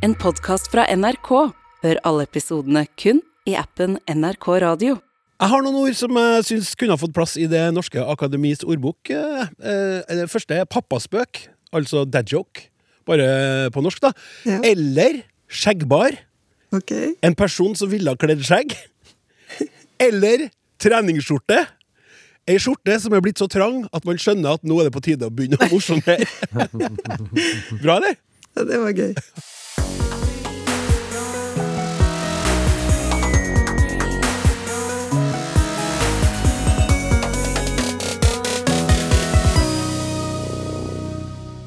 En podkast fra NRK. Hør alle episodene kun i appen NRK Radio. Jeg har noen ord som jeg syns kunne ha fått plass i Det norske akademis ordbok. Eh, eh, Det første er pappaspøk, altså dad joke, bare på norsk, da. Ja. Eller skjeggbar. Okay. En person som ville ha kledd skjegg. Eller treningsskjorte. Ei skjorte som er blitt så trang at man skjønner at nå er det på tide å begynne å mosjonere. Bra, eller? Ja, det var gøy.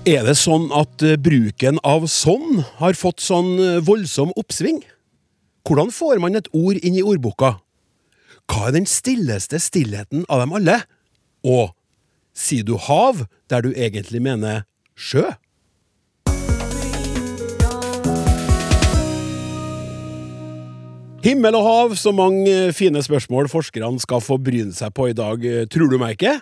Er det sånn at eh, bruken av sånn har fått sånn eh, voldsom oppsving? Hvordan får man et ord inn i ordboka? Hva er den stilleste stillheten av dem alle? Og sier du hav der du egentlig mener sjø? Himmel og hav, så mange fine spørsmål forskerne skal få bryne seg på i dag. Tror du meg ikke?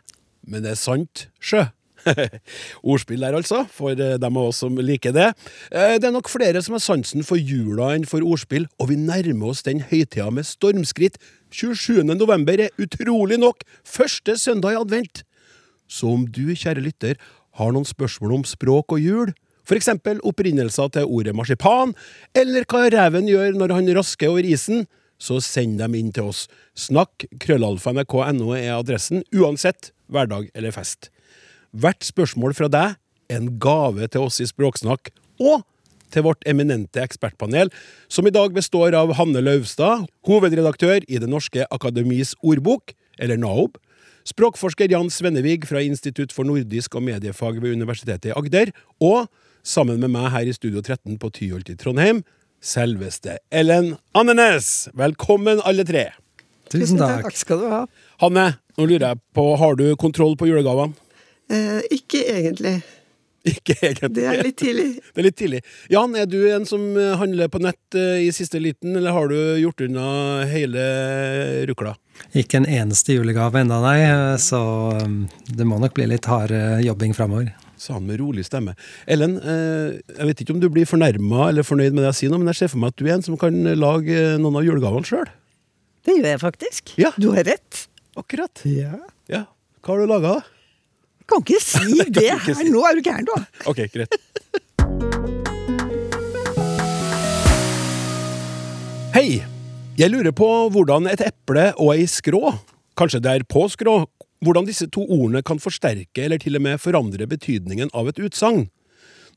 Men det er sant, sjø. Ordspill der, altså, for eh, dem av oss som liker det. Eh, Det er nok flere som har sansen for jula enn for ordspill, og vi nærmer oss den høytida med stormskritt. 27. november er utrolig nok første søndag i advent. Så om du, kjære lytter, har noen spørsmål om språk og jul, eksempel opprinnelser til ordet marsipan, eller hva reven gjør når han rasker over isen, så send dem inn til oss. Snakk krøllalfa.nrk.no er adressen, uansett hverdag eller fest. Hvert spørsmål fra deg er en gave til oss i Språksnakk, og til vårt eminente ekspertpanel, som i dag består av Hanne Lauvstad, hovedredaktør i Det norske akademis ordbok, eller NAOB, språkforsker Jan Svennevig fra Institutt for nordisk og mediefag ved Universitetet i Agder, og sammen med meg her i Studio 13 på Tyholt i Trondheim, selveste Ellen Andenes. Velkommen, alle tre. Tusen takk. Takk skal du ha. Hanne, nå lurer jeg på, har du kontroll på julegavene? Eh, ikke egentlig. Ikke egentlig. Det er litt tidlig. Det er litt tidlig. Jan, er du en som eh, handler på nett eh, i siste liten, eller har du gjort unna hele rukla? Ikke en eneste julegave enda, nei, så um, det må nok bli litt hard eh, jobbing framover. Sa han med rolig stemme. Ellen, eh, jeg vet ikke om du blir fornærma eller fornøyd med det jeg sier nå, men jeg ser for meg at du er en som kan lage eh, noen av julegavene sjøl. Det gjør jeg faktisk. Ja. Du har rett. Akkurat. Ja. Ja. Hva har du laga, da? Kan ikke si det ikke her. si. Nå er du gæren, da! Ok, greit. Hei! Jeg lurer på hvordan et eple og ei skrå, kanskje det er på skrå, hvordan disse to ordene kan forsterke eller til og med forandre betydningen av et utsagn.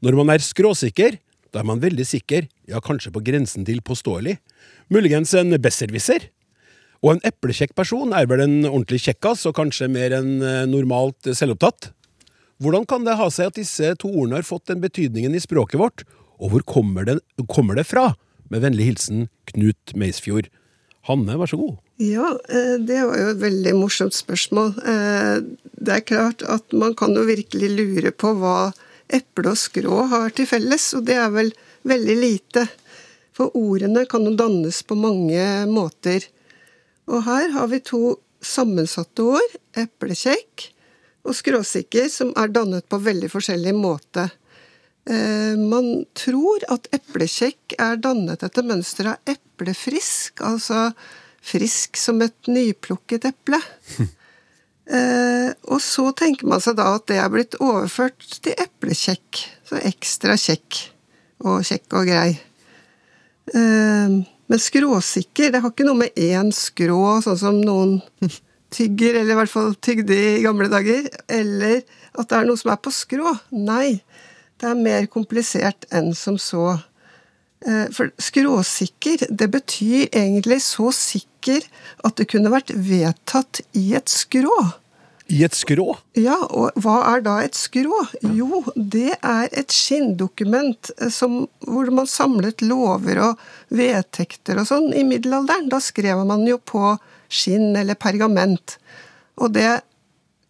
Når man er skråsikker, da er man veldig sikker, ja, kanskje på grensen til påståelig. Muligens en besserwisser. Og en eplekjekk person er vel en ordentlig kjekkas, og kanskje mer enn eh, normalt selvopptatt. Hvordan kan det ha seg at disse to ordene har fått den betydningen i språket vårt, og hvor kommer det, kommer det fra? Med vennlig hilsen Knut Meisfjord. Hanne, vær så god. Ja, eh, det var jo et veldig morsomt spørsmål. Eh, Det er klart at man kan jo virkelig lure på hva eple og skrå har til felles, og det er vel veldig lite. For ordene kan jo dannes på mange måter. Og her har vi to sammensatte ord, eplekjekk og skråsikker, som er dannet på veldig forskjellig måte. Eh, Man tror at eplekjekk er dannet etter mønster av eplefrisk, altså frisk som et nyplukket eple. Eh, og så tenker man seg da at det er blitt overført til eplekjekk, så ekstra kjekk og kjekk og grei. Men skråsikker, det har ikke noe med én skrå, sånn som noen tygger, eller i hvert fall tygde i gamle dager, eller at det er noe som er på skrå. Nei, det er mer komplisert enn som så. Eh, For skråsikker, det betyr egentlig så sikker at det kunne vært vedtatt i et skrå. I et skrå? Ja, og hva er da et skrå? Jo, det er et skinndokument eh, som, hvor man samlet lover og vedtekter og sånn i middelalderen. Da skrev man jo på skinn eller pergament, og det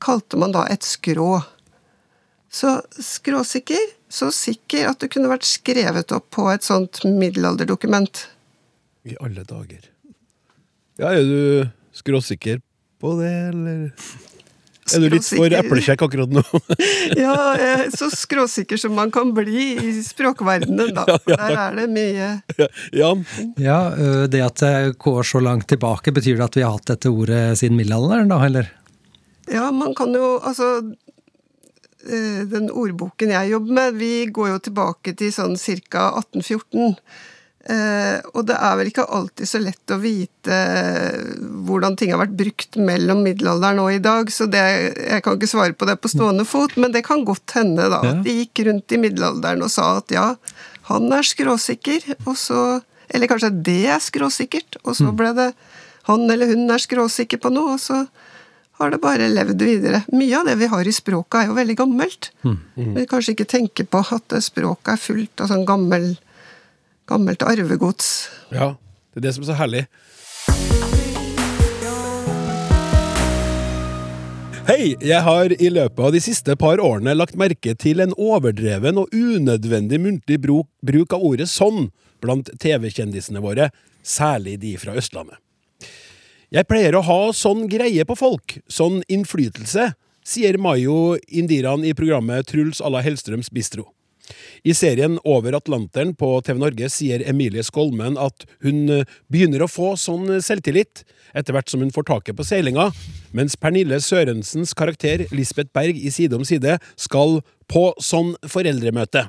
kalte man da et skrå. Så skråsikker, så sikker at det kunne vært skrevet opp på et sånt middelalderdokument. I alle dager. Ja, er du skråsikker på det, eller? Er du litt for eplekjekk akkurat nå? Ja, eh, så skråsikker som man kan bli i språkverdenen, da. For der er det mye Jan? Ja, ø, Det at det går så langt tilbake, betyr det at vi har hatt dette ordet siden middelalderen, da, eller? Ja, man kan jo Altså eh, Den ordboken jeg jobber med, vi går jo tilbake til sånn ca. 1814. Eh, og det er vel ikke alltid så lett å vite eh, hvordan ting har vært brukt mellom middelalderen og i dag, så det, jeg kan ikke svare på det på stående fot, men det kan godt hende da, at de gikk rundt i middelalderen og sa at ja, han er skråsikker, og så Eller kanskje det er skråsikkert, og så ble det han eller hun er skråsikker på noe, og så har det bare levd videre. Mye av det vi har i språket er jo veldig gammelt. Vi kanskje ikke tenker på at språket er fullt av sånn gammel, gammelt arvegods. Ja, det er det som er så herlig. Hei, jeg har i løpet av de siste par årene lagt merke til en overdreven og unødvendig muntlig bruk, av ordet sånn blant TV-kjendisene våre, særlig de fra Østlandet. Jeg pleier å ha sånn greie på folk, sånn innflytelse, sier Mayo Indiran i programmet Truls à la Hellstrøms Bistro. I serien Over Atlanteren på TV Norge sier Emilie Skolmen at hun eh, begynner å få sånn selvtillit etter hvert som hun får taket på seilinga, mens Pernille Sørensens karakter Lisbeth Berg i Side om side skal på sånn foreldremøte.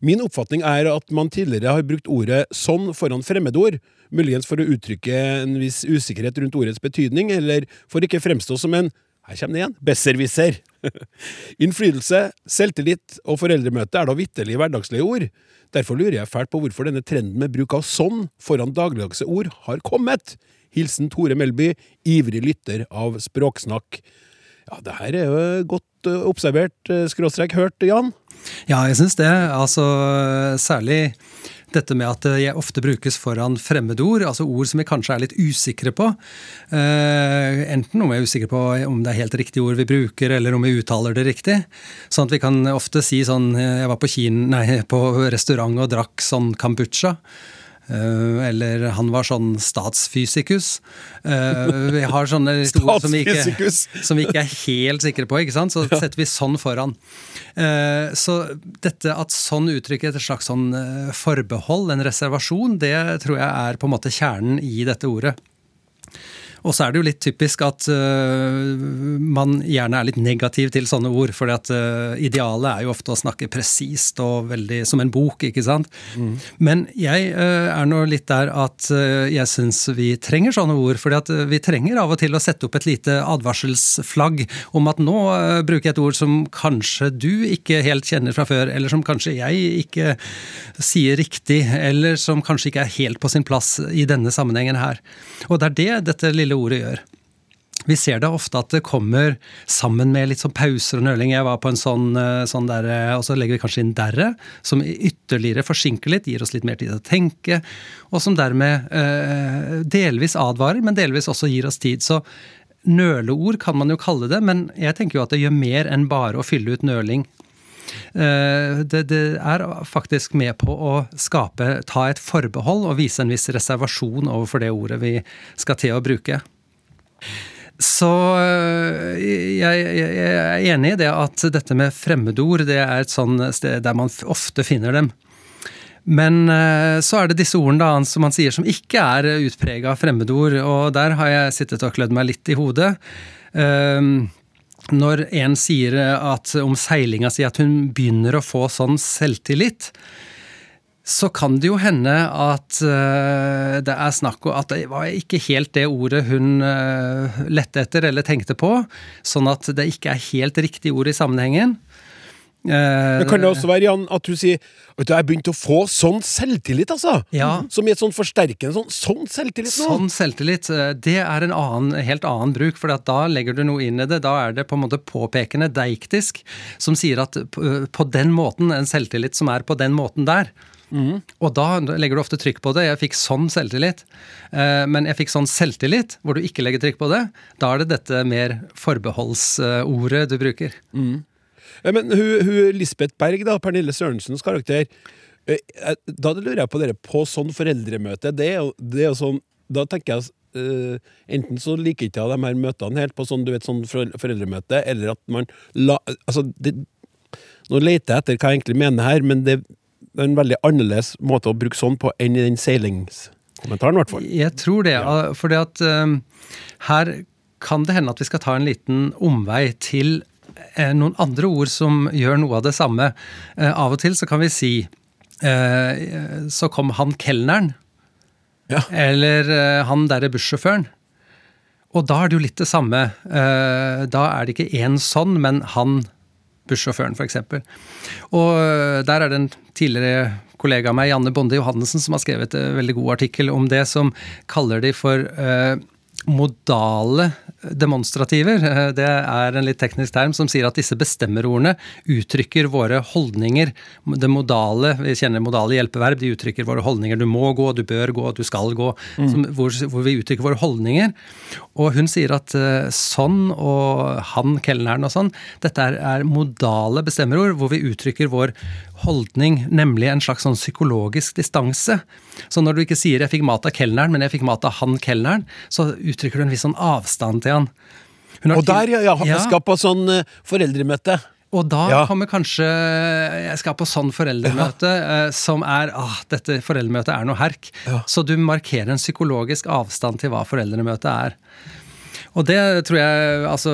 Min oppfatning er at man tidligere har brukt ordet sånn foran fremmedord, muligens for å uttrykke en viss usikkerhet rundt ordets betydning, eller for ikke fremstå som en her kommer det igjen besserwisser. Innflytelse, selvtillit og foreldremøte er da vitterlig hverdagslige ord. Derfor lurer jeg fælt på hvorfor denne trenden med bruk av sånn foran dagligdagse ord har kommet. Hilsen Tore Melby, ivrig lytter av Språksnakk. Ja, det her er jo godt eh, observert, eh, skråstrek hørt, Jan. Ja, jeg syns det. Altså særlig dette med at det ofte brukes foran fremmedord, altså ord som vi kanskje er litt usikre på. Eh, enten om vi er usikre på om det er helt riktig ord vi bruker, eller om vi uttaler det riktig. Sånn at vi kan ofte si sånn Jeg var på, kin, nei, på restaurant og drakk sånn kombucha. Eh, eller han var sånn statsfysikus. Eh, vi har sånne ord som som vi ikke er helt sikre på, ikke sant? så setter vi sånn foran. Eh, Så dette at sånn uttrykker et slags sånn eh, forbehold, en reservasjon, det tror jeg er på en måte kjernen i dette ordet. Og så er det jo litt typisk at uh, man gjerne er litt negativ til sånne ord. For uh, idealet er jo ofte å snakke presist og veldig som en bok, ikke sant. Men jeg uh, er nå litt der at øh, jeg syns vi trenger sånne ord. For vi trenger av og til å sette opp et lite advarselsflagg om at nå øh, bruker jeg et ord som kanskje du ikke helt kjenner fra før, eller som kanskje jeg ikke sier riktig, eller som kanskje ikke er helt på sin plass i denne sammenhengen her. Og det er det dette lille ordet gjør. Vi ser det ofte at det kommer sammen med litt sånn pauser og nøling. Jeg var på en sånn, eh, sånn der, eh, og så legger vi kanskje inn derre, som ytterligere forsinker litt, gir oss litt mer tid til å tenke, og som dermed eh, delvis advarer, men delvis også gir oss tid. Så nøleord kan man jo kalle det, men jeg tenker jo at det gjør mer enn bare å fylle ut nøling. Eh, Det, det er faktisk med på å skape, ta et forbehold og vise en viss reservasjon overfor det ordet vi skal til å bruke. Så øh, jeg, jeg, er enig i det at dette med fremmedord det er et sånn sted der man ofte finner dem. Men øh, så er det disse ordene da, som man sier som ikke er utprega fremmedord, og der har jeg sittet og klødd meg litt i hodet. Når en sier at om seilinga si at hun begynner å få sånn selvtillit, så kan det jo hende at eh, det er snakk om at det var ikke helt det ordet hun uh, lette etter eller tenkte på, sånn at det ikke er helt riktig ord i sammenhengen. Eh, Men kan det også være, Jan, at du sier Vet du, jeg begynte å få sånn selvtillit, altså? Ja. Som i et sånn forsterkende sånn, sånn selvtillit nå? Sånn selvtillit, eh, det er en annen, helt annen bruk, for da legger du noe inn i det. Da er det på en måte påpekende, deiktisk, som sier at på på den måten, en selvtillit som er på den måten der. Og da legger du ofte trykk på det. Jeg fikk sånn selvtillit. Eh, Men jeg fikk sånn selvtillit, hvor du ikke legger trykk på det. Da er det dette mer forbeholdsordet du bruker. Ja, Men hun, hun Lisbeth Berg, da, Pernille Sørensens karakter, eh, eh, da lurer jeg på dere på sånn foreldremøte. Det er det er jo sånn Da tenker jeg Uh, enten så liker ikke jeg de her møtene helt på sånn, du vet, sånn foreldremøte, eller at man la Altså, det, nå leter jeg etter hva jeg egentlig mener her, men det er en veldig annerledes måte å bruke sånn på enn i den seilingskommentaren, i hvert fall. Jeg tror det, ja. fordi at um, her kan det hende at vi skal ta en liten omvei til eh, noen andre ord som gjør noe av det samme. Eh, av og til så kan vi si eh, så kom han kelneren, Ja. eller eh, han derre bussjåføren. Og da er det jo litt det samme. Eh, da er det ikke én sånn, men han bussjåføren, f.eks. Og der er det en tidligere kollega av meg, Janne Bonde Johannessen, som har skrevet en veldig god artikkel om det, som kaller de for modale demonstrativer. Eh, Det er en litt teknisk term som sier at disse bestemmerordene uttrykker våre holdninger. Det modale, vi kjenner modale hjelpeverb, de uttrykker våre holdninger. Du må gå, du bør gå, du skal gå. Som, hvor, hvor vi uttrykker våre holdninger. Og hun sier at eh, sånn og han, kelneren og sånn, dette er, er modale bestemmerord hvor vi uttrykker vår holdning, nemlig en slags sånn psykologisk distanse. Så når du ikke sier 'jeg fikk mat av kelneren', men 'jeg fikk mat av han kelneren', så uttrykker du en viss sånn avstand til han. Og der, ja! ja, ja, på sånn eh, foreldremøte. og da Ja. kommer kanskje Jeg skal på sånn foreldremøte ja. som er ah, dette foreldremøtet er noe herk. Ja. Så du markerer en psykologisk avstand til hva foreldremøtet er. Og det tror jeg altså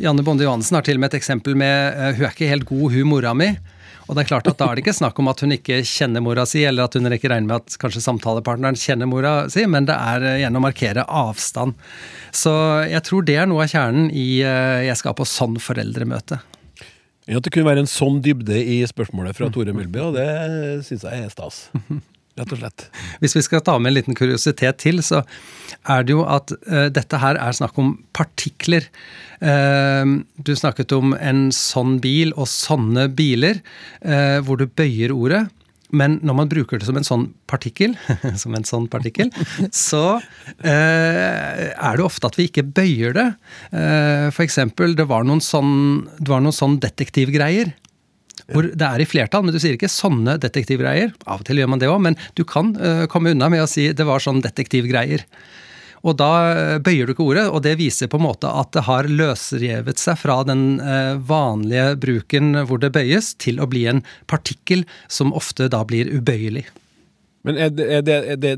Janne Bonde Johansen har til og med et eksempel med eh, Hun er ikke helt god, hun mora mi. Og det er klart at da er det ikke snakk om at hun ikke kjenner mora si, eller at hun ikke regner med at kanskje samtalepartneren kjenner mora si, men det er eh, gjennom å markere avstand. Så jeg tror det er noe av kjernen i eh, Jeg skal på sånn foreldremøte. Ja, At det kunne være en sånn dybde i spørsmålet fra Tore Melby, og det syns jeg er stas. Rett og slett. Hvis vi skal ta med en liten kuriositet til, så er det jo at uh, dette her er snakk om partikler. Uh, du snakket om en sånn bil og sånne biler, uh, hvor du bøyer ordet. Men når man bruker det som en sånn partikkel, som en sånn partikkel, så er det ofte at vi ikke bøyer det. For eksempel, det var noen sånn, sånn detektivgreier. Hvor det er i flertall, men du sier ikke sånne detektivgreier. Av og til gjør man det òg, men du kan uh, komme unna med å si det var sånn detektivgreier. Og da eh, bøyer du ikke ordet, og det viser på en måte at det har løsrevet seg fra den eh, vanlige bruken hvor det bøyes, til å bli en partikkel som ofte da blir ubøyelig. Men er det, er det, er det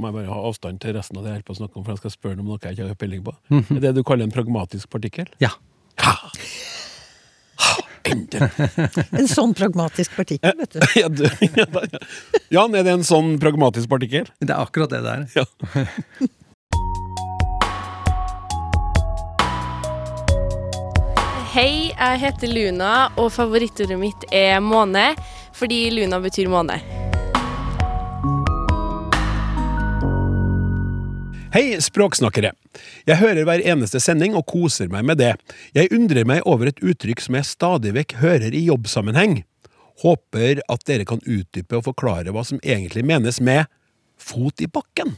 Må jeg bare ha avstand til resten av det jeg holder på å snakke om, for jeg skal spørre om noe jeg ikke har peiling på. Er det du kaller en pragmatisk partikkel? Ja. Endelig! En sånn pragmatisk partikkel, vet du. Ja, du, ja, ja. Jan, er det en sånn pragmatisk partikkel? Det er akkurat det det er. Ja. Hei, jeg heter Luna, og favorittordet mitt er måne, fordi Luna betyr måne. Hei, språksnakkere. Jeg hører hver eneste sending og koser meg med det. Jeg undrer meg over et uttrykk som jeg stadig vekk hører i jobbsammenheng. Håper at dere kan utdype og forklare hva som egentlig menes med fot i bakken.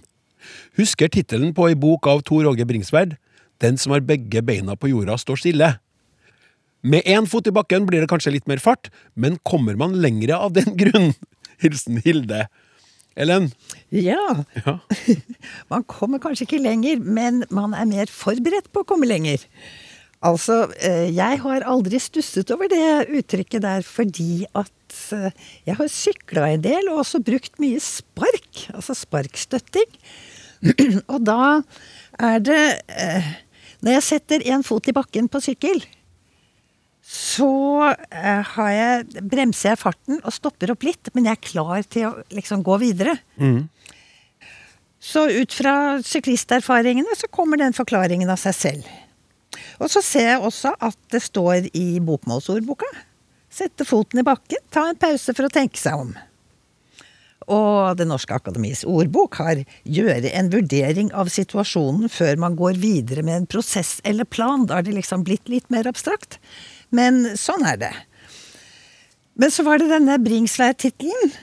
Husker tittelen på ei bok av Tor Åge Bringsværd, Den som har begge beina på jorda, står stille. Med én fot i bakken blir det kanskje litt mer fart, men kommer man lengre av den grunn? Hilsen Hilde. Ellen? Ja. Ja. Man kommer kanskje ikke lenger, men man er mer forberedt på å komme lenger. Altså, eh, jeg har aldri stusset over det uttrykket der fordi at eh, jeg har sykla en del og også brukt mye spark, altså sparkstøtting. Og da er det eh, Når jeg setter en fot i bakken på sykkel, så eh, har jeg, bremser jeg farten og stopper opp litt, men jeg er klar til å liksom gå videre. Så ut fra syklisterfaringene så kommer den forklaringen av seg selv. Og så ser jeg også at det står i bokmålsordboka. Sette foten i bakken, ta en pause for å tenke seg om. Og Det Norske Akademis ordbok har 'gjøre en vurdering av situasjonen før man går videre med en prosess eller plan'. Da er det liksom blitt litt mer abstrakt. Men sånn er det. Men så var det denne Bringsværd-tittelen.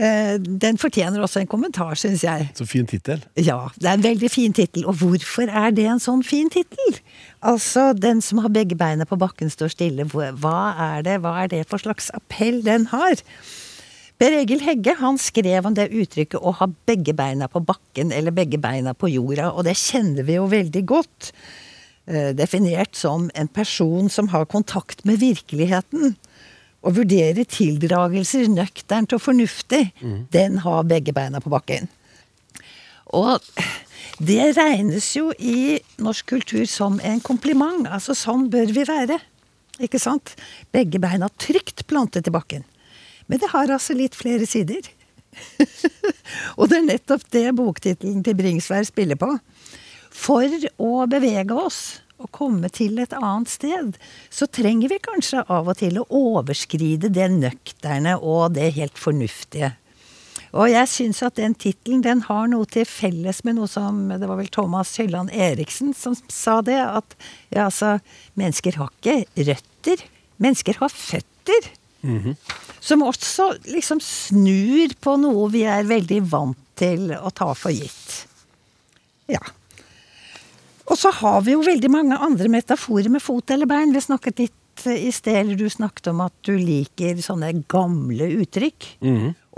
Eh, Den fortjener også en kommentar, syns jeg. Så fin tittel. Ja, det er en veldig fin tittel. Og hvorfor er det en sånn fin tittel? Altså, den som har begge beina på bakken står stille. Hva er det, hva er det for slags appell den har? Per Egil Hegge han skrev om det uttrykket å ha begge beina på bakken eller begge beina på jorda, og det kjenner vi jo veldig godt. Eh, definert som en person som har kontakt med virkeligheten. Og vurderer tildragelser nøkternt og fornuftig. Den har begge beina på bakken. Og det regnes jo i norsk kultur som en kompliment. Altså sånn bør vi være. Ikke sant? Begge beina trygt plantet i bakken. Men det har altså litt flere sider. og det er nettopp det boktittelen til Bringsvær spiller på. For å bevege oss og komme til et annet sted, så trenger vi kanskje av og til å overskride det nøkterne og det helt fornuftige. Og jeg syns at den tittelen den har noe til felles med noe som Det var vel Thomas Hylland Eriksen som sa det, at ja, altså, mennesker har ikke røtter. Mennesker har føtter. Som også liksom snur på noe vi er veldig vant til å ta for gitt. Ja. Og så har vi jo veldig mange andre metaforer med fot eller bein. Vi snakket litt eh, i sted, eller du snakket om at du liker sånne gamle uttrykk.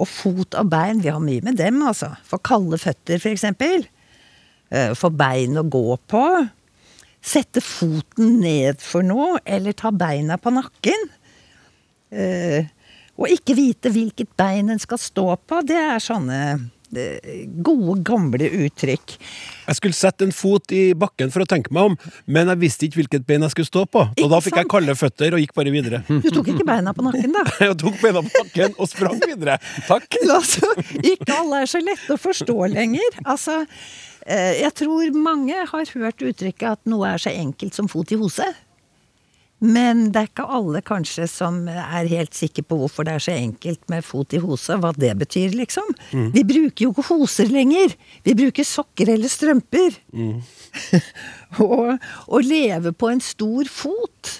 Og fot og bein, vi har mye med dem, altså. For kalde føtter, for eksempel. Eh, For bein å gå på. Sette foten ned for noe, eller ta beina på nakken. Eh, og ikke vite hvilket bein en skal stå på, det er sånne gode, gamle uttrykk. Jeg skulle sette en fot i bakken for å tenke meg om, men jeg visste ikke hvilket bein jeg skulle stå på. Og Ikke da fikk jeg kalde føtter og gikk bare videre. Du tok ikke beina på nakken, da? Jeg tok beina på bakken og sprang videre. Takk. Altså, ikke alle er så lette å forstå lenger. Altså, eh, jeg tror mange har hørt uttrykket at noe er så enkelt som fot i hose. Men det er ikke alle kanskje som er helt sikre på hvorfor det er så enkelt med fot i hose, hva det betyr, liksom. Vi bruker jo ikke hoser lenger. Vi bruker sokker eller strømper. og å leve på en stor fot,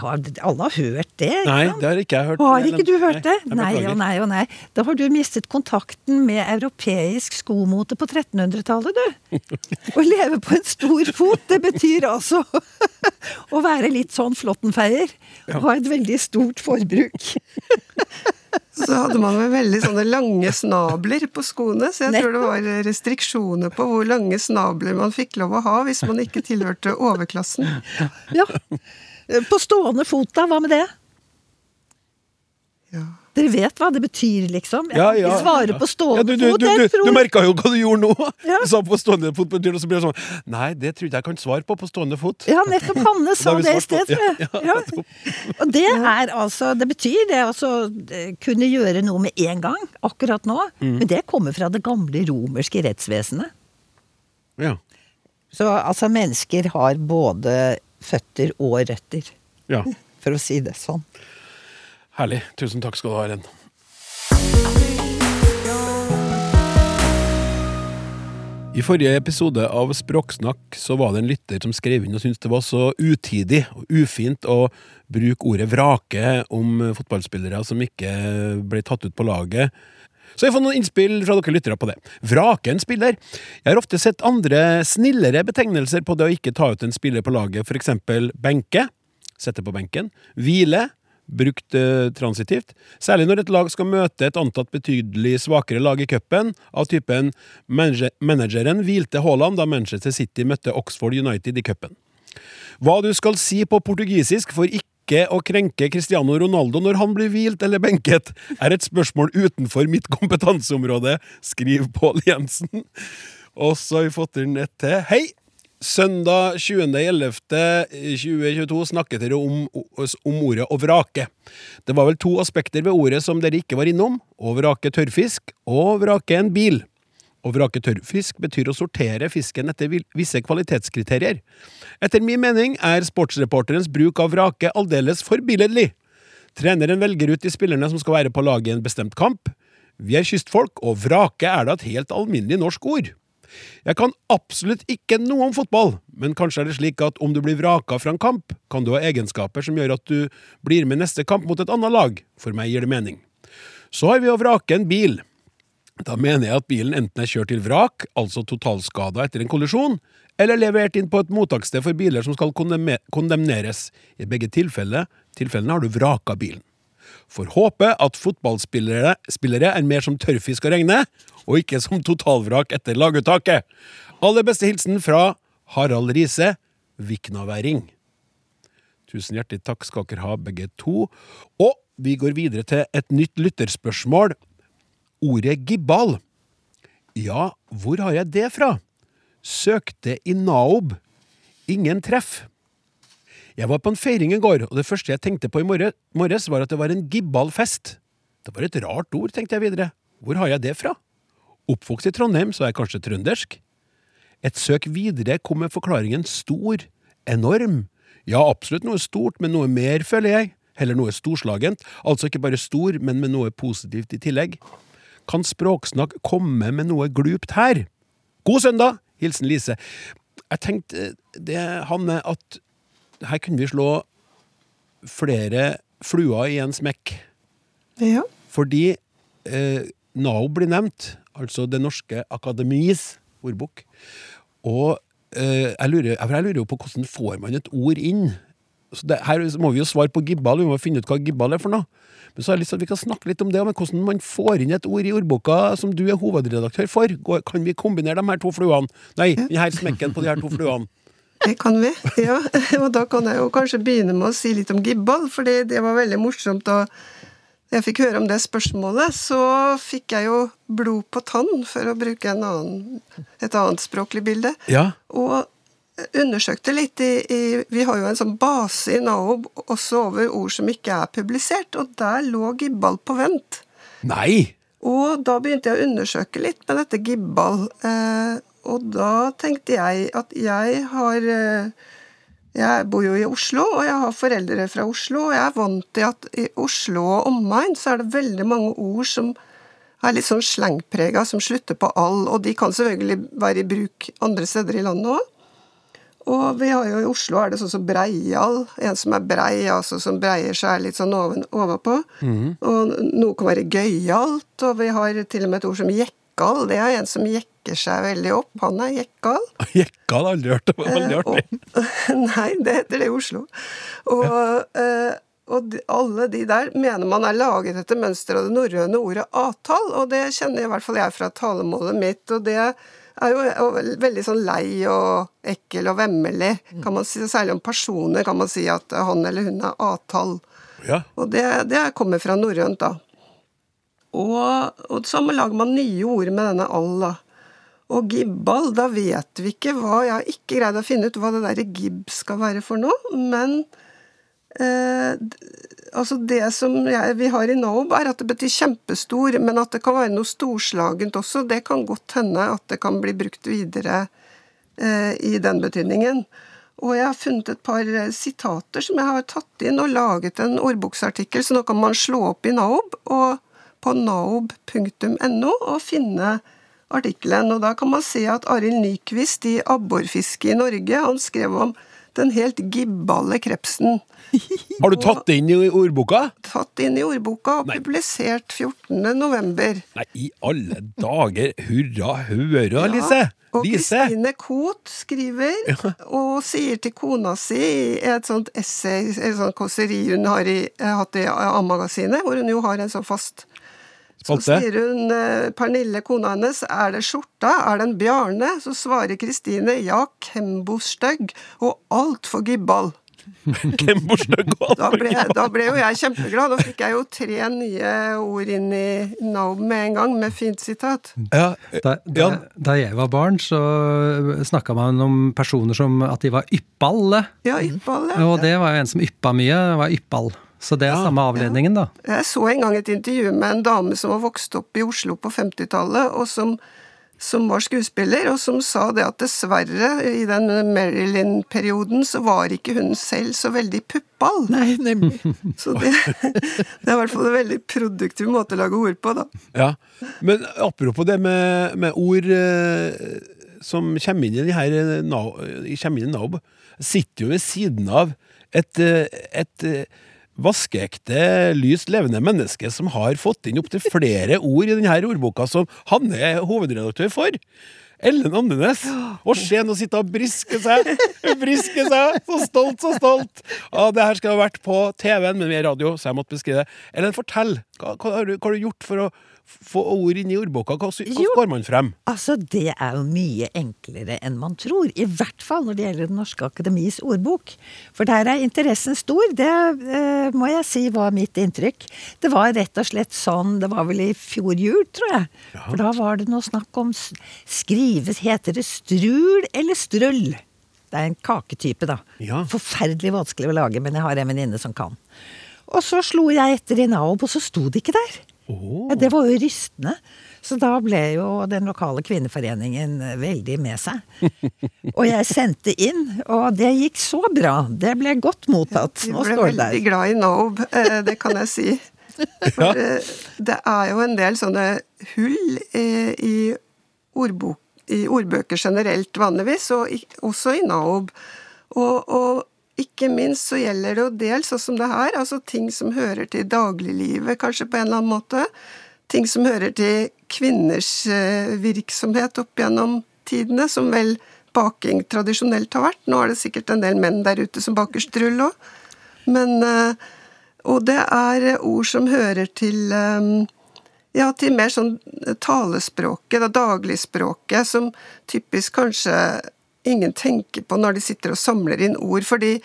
har alle har hørt det. ikke Nei, sant? det har ikke jeg hørt. Har ikke du hørt det? Nei, Nei og nei og nei. Da har du mistet kontakten med europeisk skomote på 1300-tallet, du. Å leve på en stor fot, det betyr altså å være litt sånn flåttenfeier. Ha et veldig stort forbruk. Så hadde man vel veldig sånne lange snabler på skoene, så jeg tror det var restriksjoner på hvor lange snabler man fikk lov å ha hvis man ikke tilhørte overklassen. Ja. På stående fot, da? Hva med det? Ja. Dere vet hva det betyr, liksom? Jeg Ja, ja. ikke svare på Ja, stående du, du, fot. du, jeg du, tror du merka jo hva du gjorde nå! Ja. Du sa på stående fot, betyr det, og så blir det sånn Nei, det tror ikke jeg kan svare på på stående fot. Ja, nettopp Hanne sa det i sted, tror jeg. Ja, ja, Ja. Og det er altså Det betyr det altså kunne gjøre noe med en gang, akkurat nå. Mm. Men det kommer fra det gamle romerske rettsvesenet. Ja. Så altså, mennesker har både føtter og røtter, ja. for å si det sånn. Herlig. Tusen takk skal du ha, Ren. I forrige episode av Språksnakk så var det en lytter som skrev inn og syntes det var så utidig og ufint å bruke ordet vrake om fotballspillere som ikke ble tatt ut på laget. Så jeg får noen innspill fra dere lyttere på det. Vrake en spiller. Jeg har ofte sett andre snillere betegnelser på det å ikke ta ut en spiller på laget, for eksempel benke, sette på benken, hvile, brukt eh, transitivt. Særlig når et lag skal møte et antatt betydelig svakere lag i cupen, av typen manager, manageren hvilte Haaland da Manchester City møtte Oxford United i cupen. Hva du skal si på portugisisk for ikke å krenke Cristiano Ronaldo når han blir hvilt eller benket, er et spørsmål utenfor mitt kompetanseområde, skriver Pål Jensen. Og så har vi fått inn et til. Hei! Søndag 20.11.2022 snakket dere om, om ordet å vrake. Det var vel to aspekter ved ordet som dere ikke var innom. Å vrake tørrfisk og vrake en bil. Å vrake tørrfisk betyr å sortere fisken etter visse kvalitetskriterier. Etter min mening er sportsreporterens bruk av vrake aldeles forbilledlig. Treneren velger ut de spillerne som skal være på laget i en bestemt kamp. Vi er kystfolk, og vrake er da et helt alminnelig norsk ord. Jeg kan absolutt ikke noe om fotball, men kanskje er det slik at om du blir vraka fra en kamp, kan du ha egenskaper som gjør at du blir med neste kamp mot et annet lag. For meg gir det mening. Så har vi å vrake en bil. Da mener jeg at bilen enten er kjørt til vrak, altså totalskada etter en kollisjon, eller levert inn på et mottaksted for biler som skal kondemneres. I begge tilfellene, tilfellene har du vraka bilen. Får håpe at fotballspillere spillere er mer som tørrfisk å regne, og ikke som totalvrak etter laguttaket. Aller beste hilsen fra Harald Riise, viknaværing. Tusen hjertelig takk skal dere ha, begge to. Og vi går videre til et nytt lytterspørsmål. Ordet gibbal. Ja, hvor har jeg det fra? Søkte i Naob. Ingen treff. Jeg var på en feiring i går, og det første jeg tenkte på i morges, var at det var en gibbalfest. Det var et rart ord, tenkte jeg videre. Hvor har jeg det fra? Oppvokst i Trondheim, så er jeg kanskje trøndersk? Et søk videre kom med forklaringen stor, enorm. Ja, absolutt noe stort, men noe mer, føler jeg. Heller noe storslagent. Altså ikke bare stor, men med noe positivt i tillegg. Kan Språksnakk komme med noe glupt her? God søndag! Hilsen Lise. Jeg tenkte det, Hanne, at her kunne vi slå flere fluer i en smekk. Ja. Fordi eh, NAO blir nevnt, altså Det norske akademis ordbok. Og eh, jeg, lurer, jeg lurer jo på hvordan får man et ord inn? Så det, her må vi jo svare på gibbal, vi må finne ut hva gibbal er for noe. Men så har jeg lyst til at vi kan snakke litt om det, om hvordan man får inn et ord i ordboka som du er hovedredaktør for. Kan vi kombinere de her to fluene? Nei, denne smekken på de her to fluene. Det kan vi, ja. Og da kan jeg jo kanskje begynne med å si litt om gibbal, fordi det var veldig morsomt da jeg fikk høre om det spørsmålet. Så fikk jeg jo blod på tann, for å bruke en annen, et annet språklig bilde. Ja. Og undersøkte litt i, i Vi har jo en sånn base i NAOB også over ord som ikke er publisert, og der lå gibbal på vent. Nei! Og da begynte jeg å undersøke litt med dette gibbal. Eh, og da tenkte jeg at jeg har eh, Jeg bor jo i Oslo, og jeg har foreldre fra Oslo. Og jeg er vant til at i Oslo og omegn så er det veldig mange ord som er litt sånn slengprega, som slutter på all. Og de kan selvfølgelig være i bruk andre steder i landet òg. Og vi har jo i Oslo er det sånn som breial, en som er brei, altså som breier seg litt sånn oven, overpå. Og noe kan være gøyalt, og vi har til og med et ord som jekkal. Det er en som jekker seg veldig opp. Han er jekkal. Jekkal har aldri hørt. Det var veldig artig. Og, nei, det heter det i Oslo. Og, eh, og de, alle de der mener man er laget etter mønster av det norrøne ordet atal, og det kjenner i hvert fall jeg fra talemålet mitt. og det er jo jo veldig sånn lei og ekkel og vemmelig. Kan man si, særlig om personer kan man si at han eller hun er avtall. Ja. Og det, det kommer fra norrønt, da. Og, og så lager man nye ord med denne all, da. Og gibbal, da vet vi ikke hva Jeg har ikke greid å finne ut hva det derre gib skal være for noe, men eh, Altså, det som jeg, vi har i Naob, er at det betyr kjempestor, men at det kan være noe storslagent også. Det kan godt hende at det kan bli brukt videre eh, i den betydningen. Og jeg har funnet et par eh, sitater som jeg har tatt inn og laget en ordboksartikkel, så nå kan man slå opp i Naob og på naob.no og finne artikkelen. Og da kan man se at Arild Nyquist i Abborfiske i Norge, han skrev om den helt gibballe krepsen. Har du tatt det inn i ordboka? Tatt inn i ordboka og Nei. publisert 14. november. Nei, i alle dager! Hurra, hurra, Lise! Og Lise! Kristine Koht skriver, og sier til kona si i et sånt essay, et sånt kåseri hun har i, hatt i A-magasinet, hvor hun jo har en sånn fast Så sier hun, eh, Pernille, kona hennes, er det skjorta, er det en Bjarne? Så svarer Kristine, ja, Kembo-stygg, og altfor gibbal. Da ble, da ble jo jeg kjempeglad. Da fikk jeg jo tre nye ord inn i Naub med en gang, med fint sitat. Ja, Da, da, da jeg var barn, så snakka man om personer som at de var yppalle. Ja, yppalle. Og det var jo en som yppa mye, var yppal. Så det er Ja, samme avledningen, da. Jeg så en gang et intervju med en dame som var vokst opp i Oslo på 50-tallet, og som, som var skuespiller, og som sa det at dessverre, i den Marilyn-perioden, så var ikke hun selv så veldig puppal. Nei, nemlig. Så det, det er i hvert fall en veldig produktiv måte å lage ord på, da. Ja. Men apropos det med, med ord eh, som kommer inn i, de her, eh, kommer inn i NAB, sitter jo ved siden av et, eh, et vaskeekte, lyst levende menneske som har fått inn opptil flere ord i denne ordboka som han er hovedredaktør for. Ellen Andenes. Og se nå sitte og briske seg! Briske seg! Så stolt, så stolt! Ja, det her skal ha vært på TV-en, men vi er radio, så jeg måtte beskrive det. Ellen, fortell. Hva, hva, har, du, hva har du gjort for å få ord inn i ordboka? Hva, hva går man frem? Altså, det er jo mye enklere enn man tror. I hvert fall når det gjelder Den Norske Akademis ordbok. For der er interessen stor. Det eh, må jeg si var mitt inntrykk. Det var rett og slett sånn Det var vel i fjor jul, tror jeg. For da var det noe snakk om Skrives Heter det strul eller strøll? Det er en kaketype, da. Ja. Forferdelig vanskelig å lage, men jeg har en venninne som kan. Og så slo jeg etter i Naob, og så sto det ikke der. Ja, det var jo rystende. Så da ble jo den lokale kvinneforeningen veldig med seg. Og jeg sendte inn, og det gikk så bra. Det ble godt mottatt. Vi Nå ble står det veldig der. glad i Naob, eh, det kan jeg si. For eh, det er jo en del sånne hull eh, i, ordbok, i ordbøker generelt vanligvis, og også i Naob. Og, og ikke minst så gjelder det jo dels sånn som det her, altså ting som hører til dagliglivet, kanskje på en eller annen måte. Ting som hører til kvinners eh, virksomhet opp gjennom tidene, som vel baking tradisjonelt har vært. Nå er det sikkert en del menn der ute som baker strull òg. Eh, Og det er ord som hører til eh, ja, til mer sånn talespråket, da, dagligspråket, som typisk kanskje ingen tenker på når de sitter og samler inn ord. fordi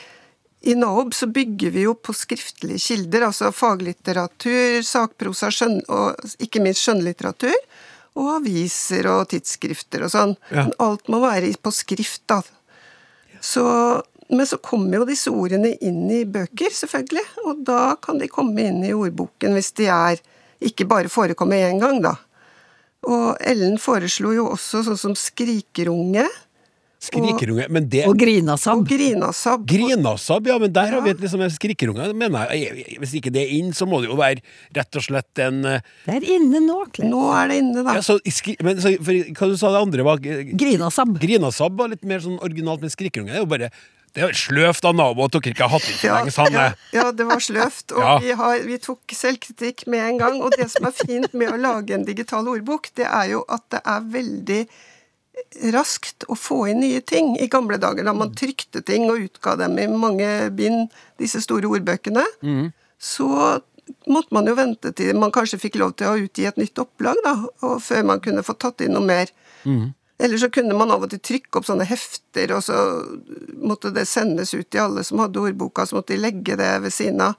i NAOB så bygger vi jo på skriftlige kilder, altså faglitteratur, sakprosa skjønn, og ikke minst skjønnlitteratur, og aviser og tidsskrifter og sånn. Ja. Men alt må være på skrift, da. Så, men så kommer jo disse ordene inn i bøker, selvfølgelig, og da kan de komme inn i ordboken hvis de er ikke bare forekommer én gang, da. Og Ellen foreslo jo også sånn som skrikerunge Skrikerunge. Men det Og grinasabb. og grinasabb. Grinasabb, ja, men der har vi et liksom skrikerunge. Mener jeg, hvis ikke det er inn, så må det jo være rett og slett en eh, Det er inne nå, Kle. Nå er det inne, da. ja, så, skri, men, så, for, Hva du sa det andre var Grinasab Grinasabb. Grinasabb var litt mer sånn originalt, men skrikerunge det er jo bare Det er sløvt av naboen at dere ikke har hatt inn så Ja, lenge, Sanne. ja, ja, det var sløvt. Og Ja. vi, har, vi tok selvkritikk med en gang. Og det som er fint med å lage en digital ordbok, det er jo at det er veldig raskt å få inn nye ting. I gamle dager da man trykte ting og utga dem i mange bind, disse store ordbøkene, så måtte man jo vente til man kanskje fikk lov til å utgi et nytt opplag, da, før man kunne få tatt inn noe mer. Eller så kunne man av og til trykke opp sånne hefter, og så måtte det sendes ut til alle som hadde ordboka, så måtte de legge det ved siden av.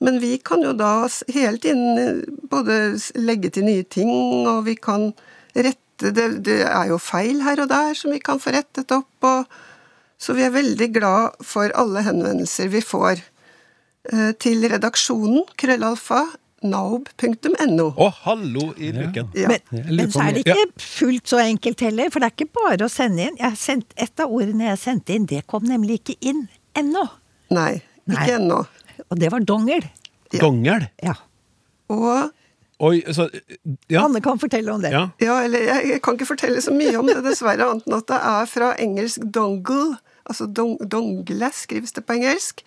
Men vi kan jo da hele tiden eh, både legge til nye ting, og vi kan rette det, det er jo feil her og der som vi kan få rettet opp. Og, så vi er veldig glad for alle henvendelser vi får eh, til redaksjonen krøllalfa naob.no. Å, hallo i luken. Ja. Men, men så er det ikke fullt så enkelt heller, for det er ikke bare å sende inn. Jeg sendt, et av ordene jeg sendte inn, det kom nemlig ikke inn ennå. Nei. ikke ennå. Og det var dongel. Ja. Dongel. Ja. Og Oi, så Ja. Anne kan fortelle om det. ja. Ja, eller jeg, kan ikke fortelle så mye om det, dessverre, annet enn at det er fra engelsk dongle. Altså dong, dongle skrives det på engelsk,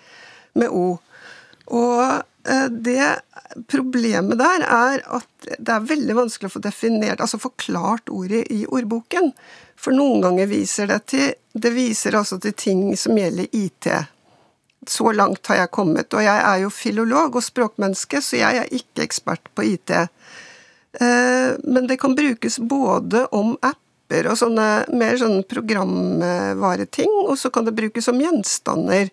med O. Og eh, det problemet der er at det er veldig vanskelig å få definert, altså forklart ordet i ordboken. For noen ganger viser det til Det viser altså til ting som gjelder IT. Så langt har jeg kommet. Og jeg er jo filolog og språkmenneske, så jeg er ikke ekspert på IT. Eh, Men det kan brukes både om apper og sånne mer sånn programvareting, og så kan det brukes som gjenstander.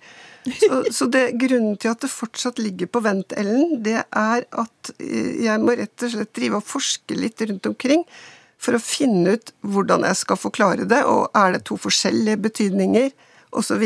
Så, så det, grunnen til at det fortsatt ligger på vent, Ellen, det er at eh, jeg må rett og slett drive og forske litt rundt omkring for å finne ut hvordan jeg skal forklare det, og er det to forskjellige betydninger, osv.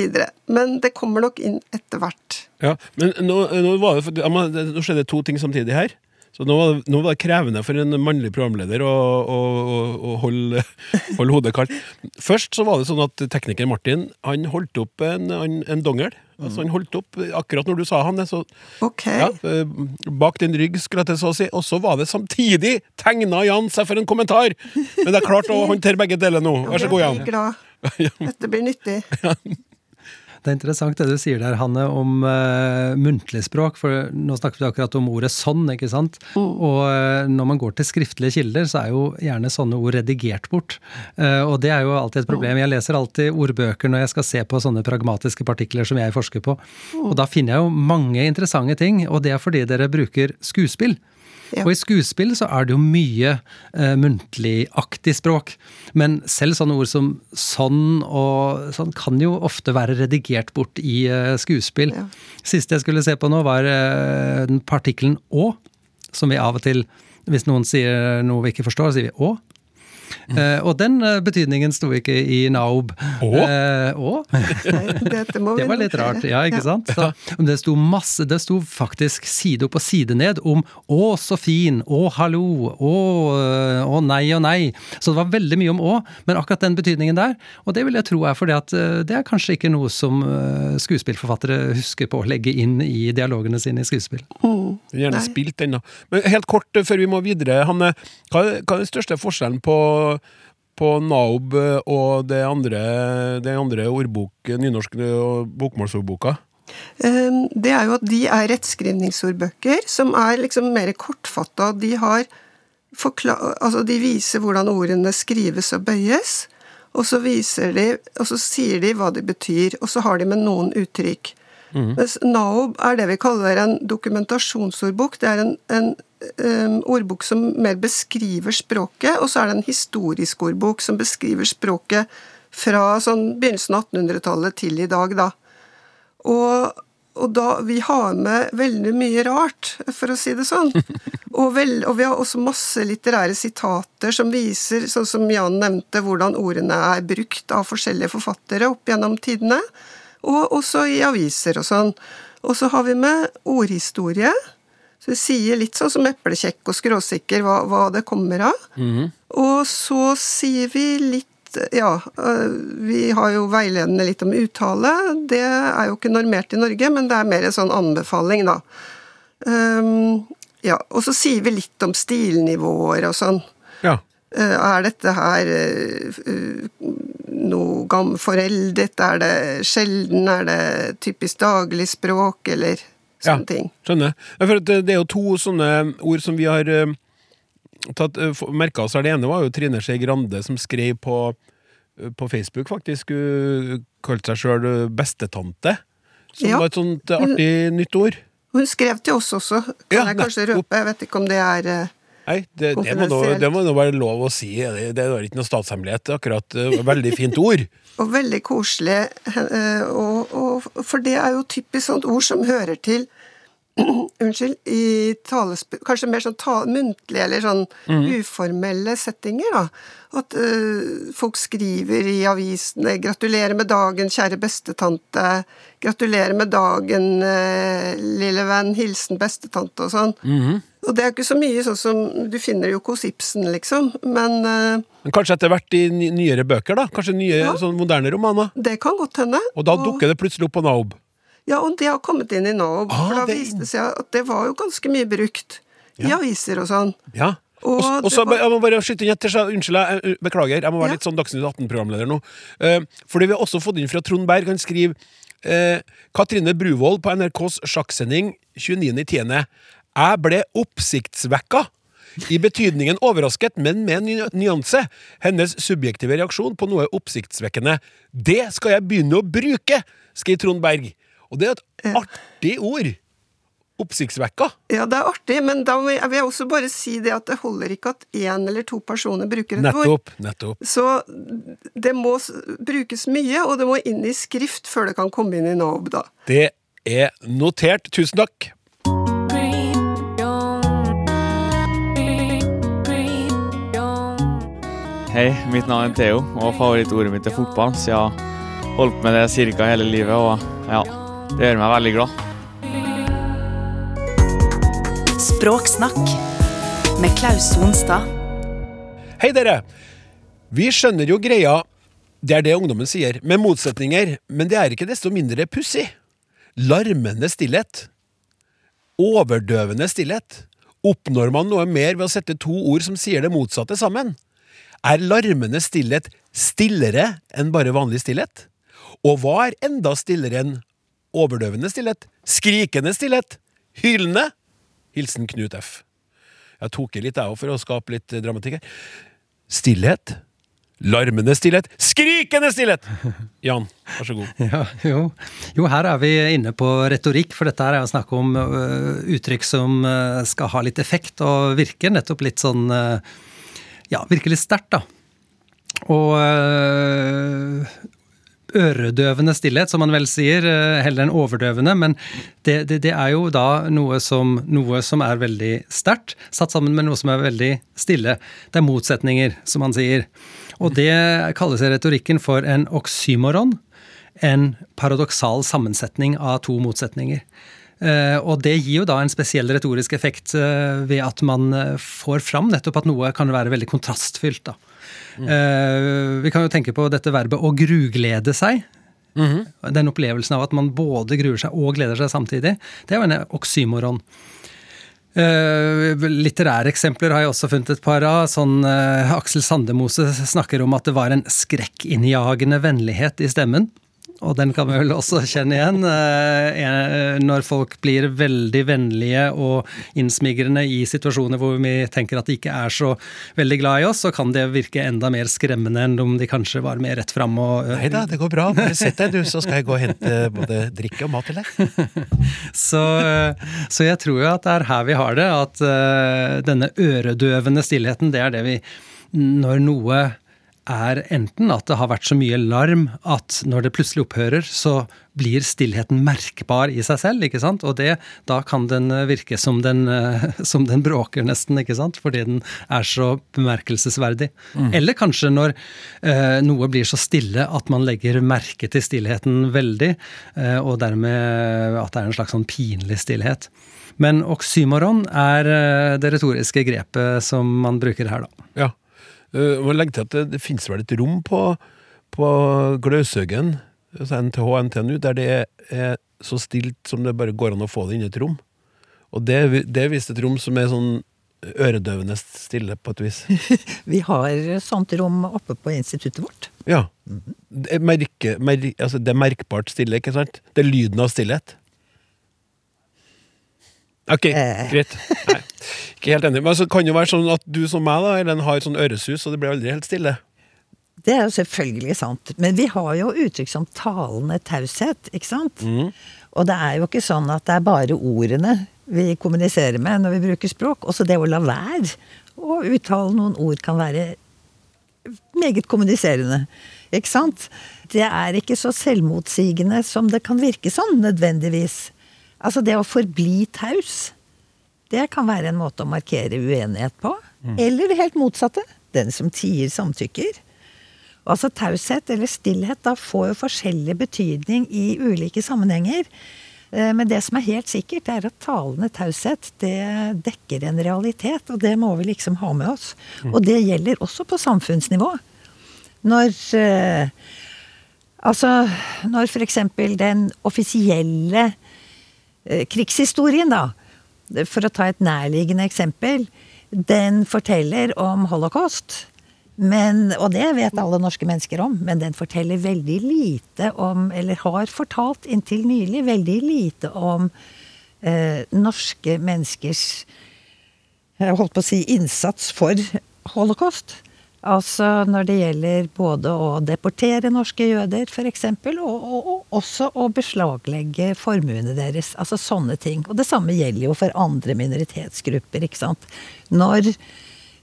Men det kommer nok inn etter hvert. Ja, men nå, nå, var det, nå skjedde to ting samtidig her. Så nå, var det- nå var det krevende for en mannlig programleder å, å, å, å holde, holde hodet kaldt. Først så var det sånn at tekniker Martin han holdt opp en, en, en dongel. Altså han holdt opp akkurat når du sa han det. Så, okay. ja, eh, bak din rygg, skulle jeg til å si. Og så var det samtidig tegna Jan seg for en kommentar! Men det er klart å håndtere begge deler nå. Vær så god, Jeg Jan. Dette blir nyttig. Det er interessant det du sier der, Hanne, om uh, muntlig språk. For nå snakket vi akkurat om ordet sånn, ikke sant. Mm. Og uh, når man går til skriftlige kilder, så er jo gjerne sånne ord redigert bort. Uh, og det er jo alltid et problem. Jeg leser alltid ordbøker når jeg skal se på sånne pragmatiske partikler som jeg forsker på. Og da finner jeg jo mange interessante ting, og det er fordi dere bruker skuespill. Ja. Og i skuespill så er det jo mye eh, muntligaktig språk. Men selv sånne ord som sånn og sånn kan jo ofte være redigert bort i eh, skuespill. Ja. Siste jeg skulle se på nå, var eh, den partikkelen å, som vi av og til hvis noen sier noe vi ikke forstår, sier vi å. Uh, og den uh, betydningen sto ikke i Naob. Å? Eh, det var litt rart, ja, ikke sant? Så, det sto masse, det sto faktisk side opp og side ned om 'å, så fin', 'å, hallo', 'å, å nei og nei'. Så det var veldig mye om 'å', men akkurat den betydningen der, og det vil jeg tro er fordi at det er kanskje ikke noe som skuespillforfattere husker på å legge inn i dialogene sine i skuespill. Mm. Gjerne nei. spilt den, da. Men helt kort før vi må videre, Hanne. Hva, hva er den største forskjellen på på Naob og det andre, det andre ordbok, nynorsk bokmålsordboka? Ehm, det er jo at de er rettskrivningsordbøker som er liksom mer kortfatta. De, altså de viser hvordan ordene skrives og bøyes, og så, de, og så sier de hva de betyr, og så har de med noen uttrykk. Mm. Mens Naob er det vi kaller en dokumentasjonsordbok. Det er en, en ordbok som mer beskriver språket, og så er det en historisk ordbok som beskriver språket fra sånn begynnelsen av 1800-tallet til i dag, da. Og, og, da, vi har med veldig mye rart, for å si det sånn. Og, vel, og vi har også masse litterære sitater som viser, sånn som Jan nevnte, hvordan ordene er brukt av forskjellige forfattere opp gjennom tidene og også i aviser og sånn. Og så har vi med ordhistorie. Så vi sier litt sånn som eplekjekk og skråsikker hva, hva det kommer av. Mm. Og så sier vi litt ja, øh, vi har jo veiledende litt om uttale. Det er jo ikke normert i Norge, men det er mer en sånn anbefaling, da. Um, ja, og så sier vi litt om stilnivåer og sånn. Ja. Uh, er dette her uh, noe foreldet? Er det sjelden? Er det typisk dagligspråk, eller sånne ja, ting? Skjønner. Det er jo to sånne ord som vi har uh, tatt uh, merka oss her. Det ene var jo Trine Skei Grande, som skrev på, på Facebook, faktisk. Hun kalte seg sjøl bestetante. Som ja. var et sånt artig hun, nytt ord. Hun skrev til oss også, kan ja, jeg kanskje røpe. Jeg vet ikke om det er Nei, det, det, må nå, det, må nå, være lov å si. Det, det er ikke noe statshemmelighet. Akkurat Veldig fint ord. og veldig koselig. Eh, og, og, for det er jo typisk sånt ord som hører til Unnskyld, i talesp Kanskje mer sånn ta, muntlige eller sånn mm. uformelle settinger, da. At uh, folk skriver i avisene 'Gratulerer med dagen, kjære bestetante'. 'Gratulerer med dagen, uh, lille venn. Hilsen bestetante', og sånn. Mm. Og det er ikke så mye sånn som Du finner jo hos Ibsen, liksom, men uh, Men Kanskje etter hvert i nyere bøker, da? Kanskje nye, ja, sånn moderne romaner? Det kan godt hende. Og da og, dukker det plutselig opp på Naob? Ja, og det har kommet inn i nå, Ah, for da det... viste det seg at det var jo ganske mye brukt ja. i aviser og sånn. Ja. Og, og så, var... Jeg må bare skyte inn etter Unnskyld, jeg beklager, jeg må være ja. litt sånn Dagsnytt 18-programleder nå. Uh, fordi vi har også fått inn fra Trond Berg, han skriver uh, Katrine Bruvoll på NRKs sjakksending 29.10. Jeg ble oppsiktsvekka. I betydningen overrasket, men med en nyanse. Hennes subjektive reaksjon på noe oppsiktsvekkende. Det skal jeg begynne å bruke, skriver Trond Berg. Og det er et artig ord. Oppsiktsvekka. Ja, det er artig, men da vil jeg også bare si det at det holder ikke at én eller to personer bruker et nettopp, ord. Nettopp. Så det må brukes mye, og det må inn i skrift før det kan komme inn i NOB, da. Det er notert. Tusen takk. Hei, mitt navn er Theo, og favorittordet mitt er fotball. Så jeg har holdt med det ca. hele livet, og ja, det gjør meg veldig glad. Språksnakk med Klaus Sonstad. Hei, dere! Vi skjønner jo greia, det er det ungdommen sier, med motsetninger, men det er ikke desto mindre pussig. Larmende stillhet. Overdøvende stillhet. Oppnår man noe mer ved å sette to ord som sier det motsatte sammen? Er larmende stillhet stillere enn bare vanlig stillhet? Og hva er enda stillere enn overdøvende stillhet? Skrikende stillhet? Hylende? Hilsen Knut F. Jeg tok i litt, jeg òg, for å skape litt eh, dramatikk her. Stillhet. Larmende stillhet. Skrikende stillhet! Jan, vær så god. Ja, jo. jo, her er vi inne på retorikk, for dette her er å snakk om uh, uttrykk som uh, skal ha litt effekt og virke nettopp litt sånn uh, Ja, virke litt sterkt, da. Og øredøvende stillhet, som man vel sier, heller enn overdøvende. Men det, det, det er jo da noe som, noe som er veldig sterkt, satt sammen med noe som er veldig stille. Det er motsetninger, som man sier. Og det kalles i retorikken for en oksymoron. En paradoksal sammensetning av to motsetninger. Uh, og det gir jo da en spesiell retorisk effekt uh, ved at man får fram nettopp at noe kan være veldig kontrastfylt. da. Vi kan jo tenke på dette verbet å gruglede seg. Mm -hmm. Den opplevelsen av at man både gruer seg og gleder seg samtidig. Det er jo en oksymoron. Uh, litterære eksempler har jeg også funnet et par av. Sånn, uh, Aksel Sandemose snakker om at det var en skrekkinnjagende vennlighet i stemmen og den kan vi vel også kjenne igjen. Eh, når folk blir veldig vennlige og innsmigrende i situasjoner hvor vi tenker at de ikke er så veldig glad i oss, så kan det virke enda mer skremmende enn om de kanskje var mer rett fram og Nei da, det går bra. Bare sett deg, du, så skal jeg gå og hente både drikke og mat til deg. så, så jeg tror jo at det er her vi har det, at denne øredøvende stillheten, det er det vi Når noe er enten at det har vært så mye larm at når det plutselig opphører, så blir stillheten merkbar i seg selv, ikke sant? Og det, da kan den eh, virke som den, eh, som den bråker, nesten, ikke sant? Fordi den er så bemerkelsesverdig. Mm. Eller kanskje når eh, noe blir så stille at man legger merke til stillheten veldig, eh, og dermed at det er en slags sånn pinlig stillhet. Men oksymoron er eh, det retoriske grepet som man bruker her, da. Ja. Uh, må legge til at det, det finnes vel et rom på, på Gløshaugen, altså NTH NTNU, der det er, er, så stilt som det bare går an å få det inn i et rom. Og det, det er visst et rom som er sånn øredøvende stille, på et vis. Vi har sånt rom oppe på instituttet vårt. Ja. Det er, merke, mer, altså det er merkbart stille, ikke sant? Det er lyden av stillhet. Ok, eh. greit. Nei. Ikke helt enig. Men så kan det jo være sånn at du som meg da, Ellen, har sånn øresus, og det blir aldri helt stille. Det er jo selvfølgelig sant. Men vi har jo uttrykk som talende taushet, ikke sant? Mm. Og det er jo ikke sånn at det er bare ordene vi kommuniserer med når vi bruker språk. Også det å la være å uttale noen ord kan være meget kommuniserende. Ikke sant? Det er ikke så selvmotsigende som det kan virke sånn, nødvendigvis. Altså det å forbli taus, det kan være en måte å markere uenighet på. Mm. Eller det helt motsatte. Den som tier, samtykker. Altså taushet eller stillhet da får jo forskjellig betydning i ulike sammenhenger. Eh, men det som er helt sikkert, er at talende taushet det dekker en realitet, og det må vi liksom ha med oss. Mm. Og det gjelder også på samfunnsnivå. Når eh, Altså, når f.eks. den offisielle krigshistorien, da, for å ta et nærliggende eksempel, den forteller om holocaust. Men, og det vet alle norske mennesker om, men den forteller veldig lite om, eller har fortalt inntil nylig, veldig lite om eh, norske menneskers jeg holdt på å si innsats for holocaust. Altså når det gjelder både å deportere norske jøder, f.eks., og, og, og også å beslaglegge formuene deres. Altså sånne ting. Og det samme gjelder jo for andre minoritetsgrupper, ikke sant. Når,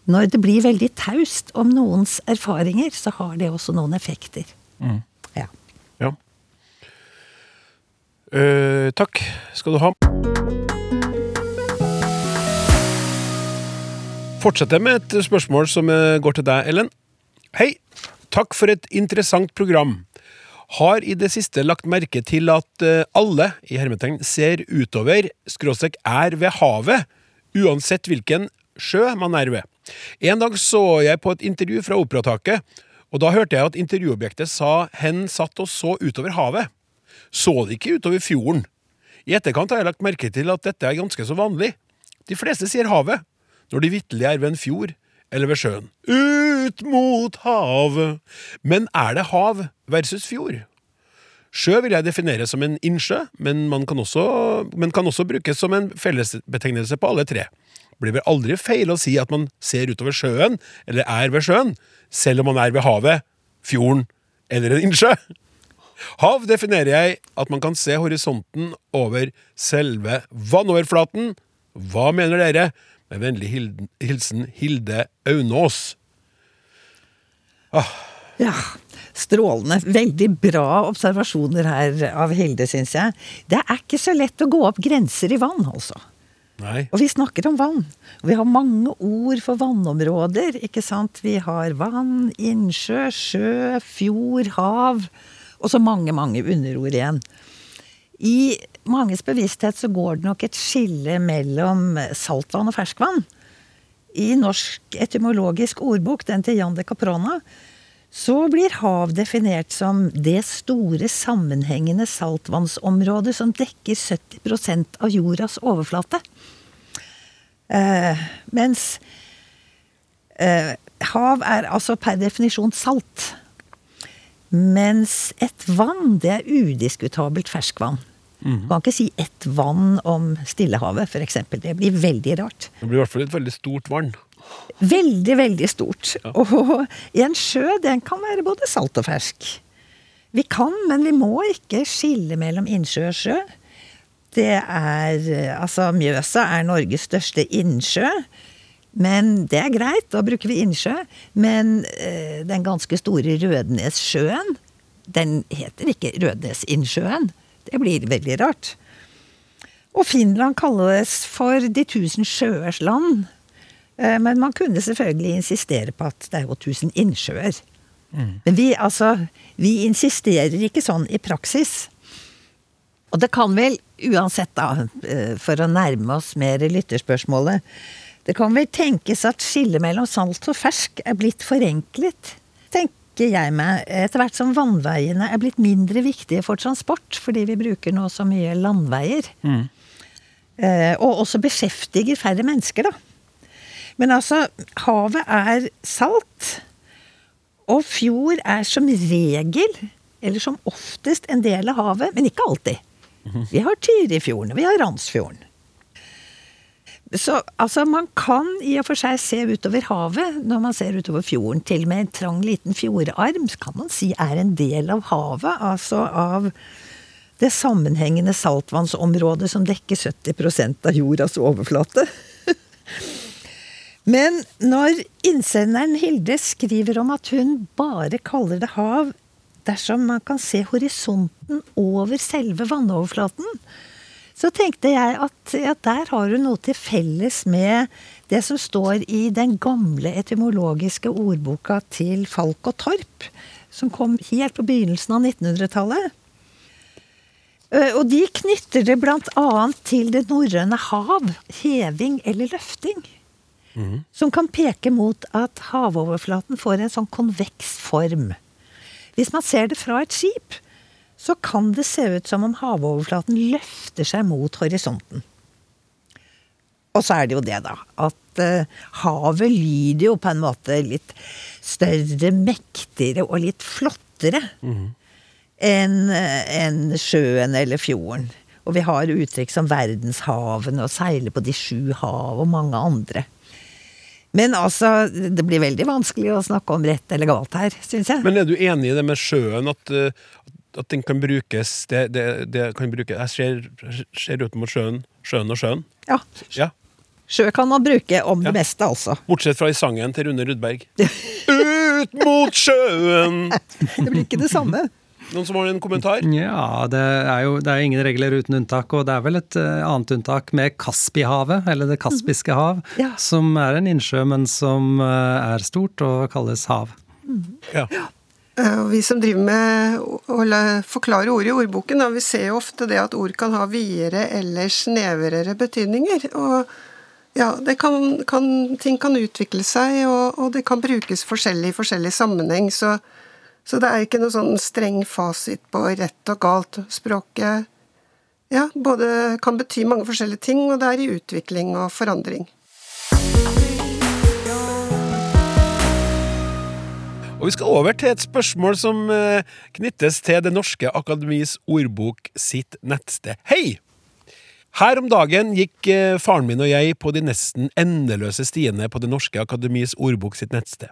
når det blir veldig taust om noens erfaringer, så har det også noen effekter. Mm. Ja. ja. Uh, takk skal du ha. Fortsetter med et spørsmål som går til deg, Ellen. Hei! Takk for et interessant program. Har i det siste lagt merke til at eh, alle i hermetegn ser utover, skråstrek er ved havet, uansett hvilken sjø man er ved. En dag så jeg på et intervju fra Operataket, og da hørte jeg at intervjuobjektet sa hen satt og så utover havet. Så det ikke utover fjorden. I etterkant har jeg lagt merke til at dette er ganske så vanlig. De fleste sier havet, når de vitterlig er ved en fjord eller ved sjøen. Ut mot havet! Men er det hav versus fjord? Sjø vil jeg definere som en innsjø, men, kan også, men kan også brukes som en fellesbetegnelse på alle tre. Det blir vel aldri feil å si at man ser utover sjøen, eller er ved sjøen, selv om man er ved havet, fjorden eller en innsjø. Hav definerer jeg at man kan se horisonten over selve vannoverflaten. Hva mener dere? Med vennlig hilsen Hilde Aunås. Ja, strålende. Veldig bra observasjoner her av Hilde, syns jeg. Det er ikke så lett å gå opp grenser i vann, altså. Nei. Og vi snakker om vann. Vi har mange ord for vannområder, ikke sant. Vi har vann, innsjø, sjø, fjord, hav. Og så mange, mange underord igjen. I manges bevissthet så går det nok et skille mellom saltvann og ferskvann. I Norsk etymologisk ordbok, den til Jan de Caprona, så blir hav definert som det store sammenhengende saltvannsområdet som dekker 70% av jordas overflate. Eh, mens eh, hav er altså per definisjon salt. Mens et vann, det er udiskutabelt ferskvann. Du kan ikke si ett vann om Stillehavet, f.eks. Det blir veldig rart. Det blir i hvert fall et veldig stort vann. Veldig, veldig stort. Og en sjø, den kan være både salt og fersk. Vi kan, men vi må ikke skille mellom innsjø og sjø. Det er Altså, Mjøsa er Norges største innsjø. Men det er greit, da bruker vi innsjø. Men eh, den ganske store Rødnessjøen, den heter ikke Rødnesinnsjøen. Det blir veldig rart. Og Finland kalles for de tusen sjøers land. Eh, Men man kunne selvfølgelig insistere på at det er jo tusen innsjøer. Men vi, altså, vi insisterer ikke sånn i praksis. Og det kan vel, uansett da, eh, for å nærme oss mer lytterspørsmålet, det kan vel tenkes at skillet mellom salt og fersk er blitt forenklet, tenker jeg meg, etter hvert som vannveiene er blitt mindre viktige for transport, fordi vi bruker nå så mye landveier. Eh, og også beskjeftiger færre mennesker, da. Men altså, havet er salt, og fjord er som regel, eller som oftest, en del av havet, men ikke alltid. Vi har Tyrifjorden, og vi har Randsfjorden. Så altså, man kan i og for seg se utover havet når man ser utover fjorden. Til og med en trang liten fjordarm kan man si er en del av havet, altså av det sammenhengende saltvannsområdet som dekker 70% av jordas overflate. Men når innsenderen Hilde skriver om at hun bare kaller det hav dersom man kan se horisonten over selve vannoverflaten, så tenkte jeg at ja, der har hun noe til felles med det som står i den gamle etymologiske ordboka til Falk og Torp, som kom helt på begynnelsen av 1900-tallet. Eh, Og de knytter det annet til det norrøne hav, heving eller løfting. Som kan peke mot at havoverflaten får en sånn konveks form. Hvis man ser det fra et skip, så kan det se ut som om havoverflaten løfter seg mot horisonten. Og så er det jo det, da, at uh, havet lyder jo på en måte litt større, mektigere og litt flottere enn eh, enn sjøen eller fjorden. Og vi har uttrykk som verdenshavene og seile på de sju hav og mange andre. Men altså, det blir veldig vanskelig å snakke om rett eller galt her, syns jeg. Men er du enig i det med sjøen, at, eh, at den kan brukes det, det, det kan bruke, Jeg ser, ser ut mot sjøen, sjøen og sjøen. Ja, Ja. sjø kan man bruke om Ja. det meste, altså. Bortsett fra i sangen til Rune Rudberg. Ut mot sjøen! Det blir ikke det samme. Noen som har en kommentar? Ja, det er jo det er ingen regler uten unntak, og det er vel et uh, annet unntak med Kaspihavet, eller Det kaspiske hav, Ja. som er en innsjø, men som uh, er stort og kalles hav. Ja. Eh, vi som driver med å forklare ord i ordboken, vi ser jo ofte det at ord kan ha videre eller snevrere betydninger. Og ja, kan, kan, ting kan utvikle seg, og, og det kan brukes forskjellig i forskjellig sammenheng. Så, så det er ikke noe sånn streng fasit på rett og galt. Språket ja, både kan bety mange forskjellige ting, og det er i utvikling og forandring. Og vi skal over til et spørsmål som eh, knyttes til Det norske akademis ordbok sitt nettsted. Hei! Her om dagen gikk eh, faren min og jeg på de nesten endeløse stiene på Det norske akademis ordbok sitt nettsted.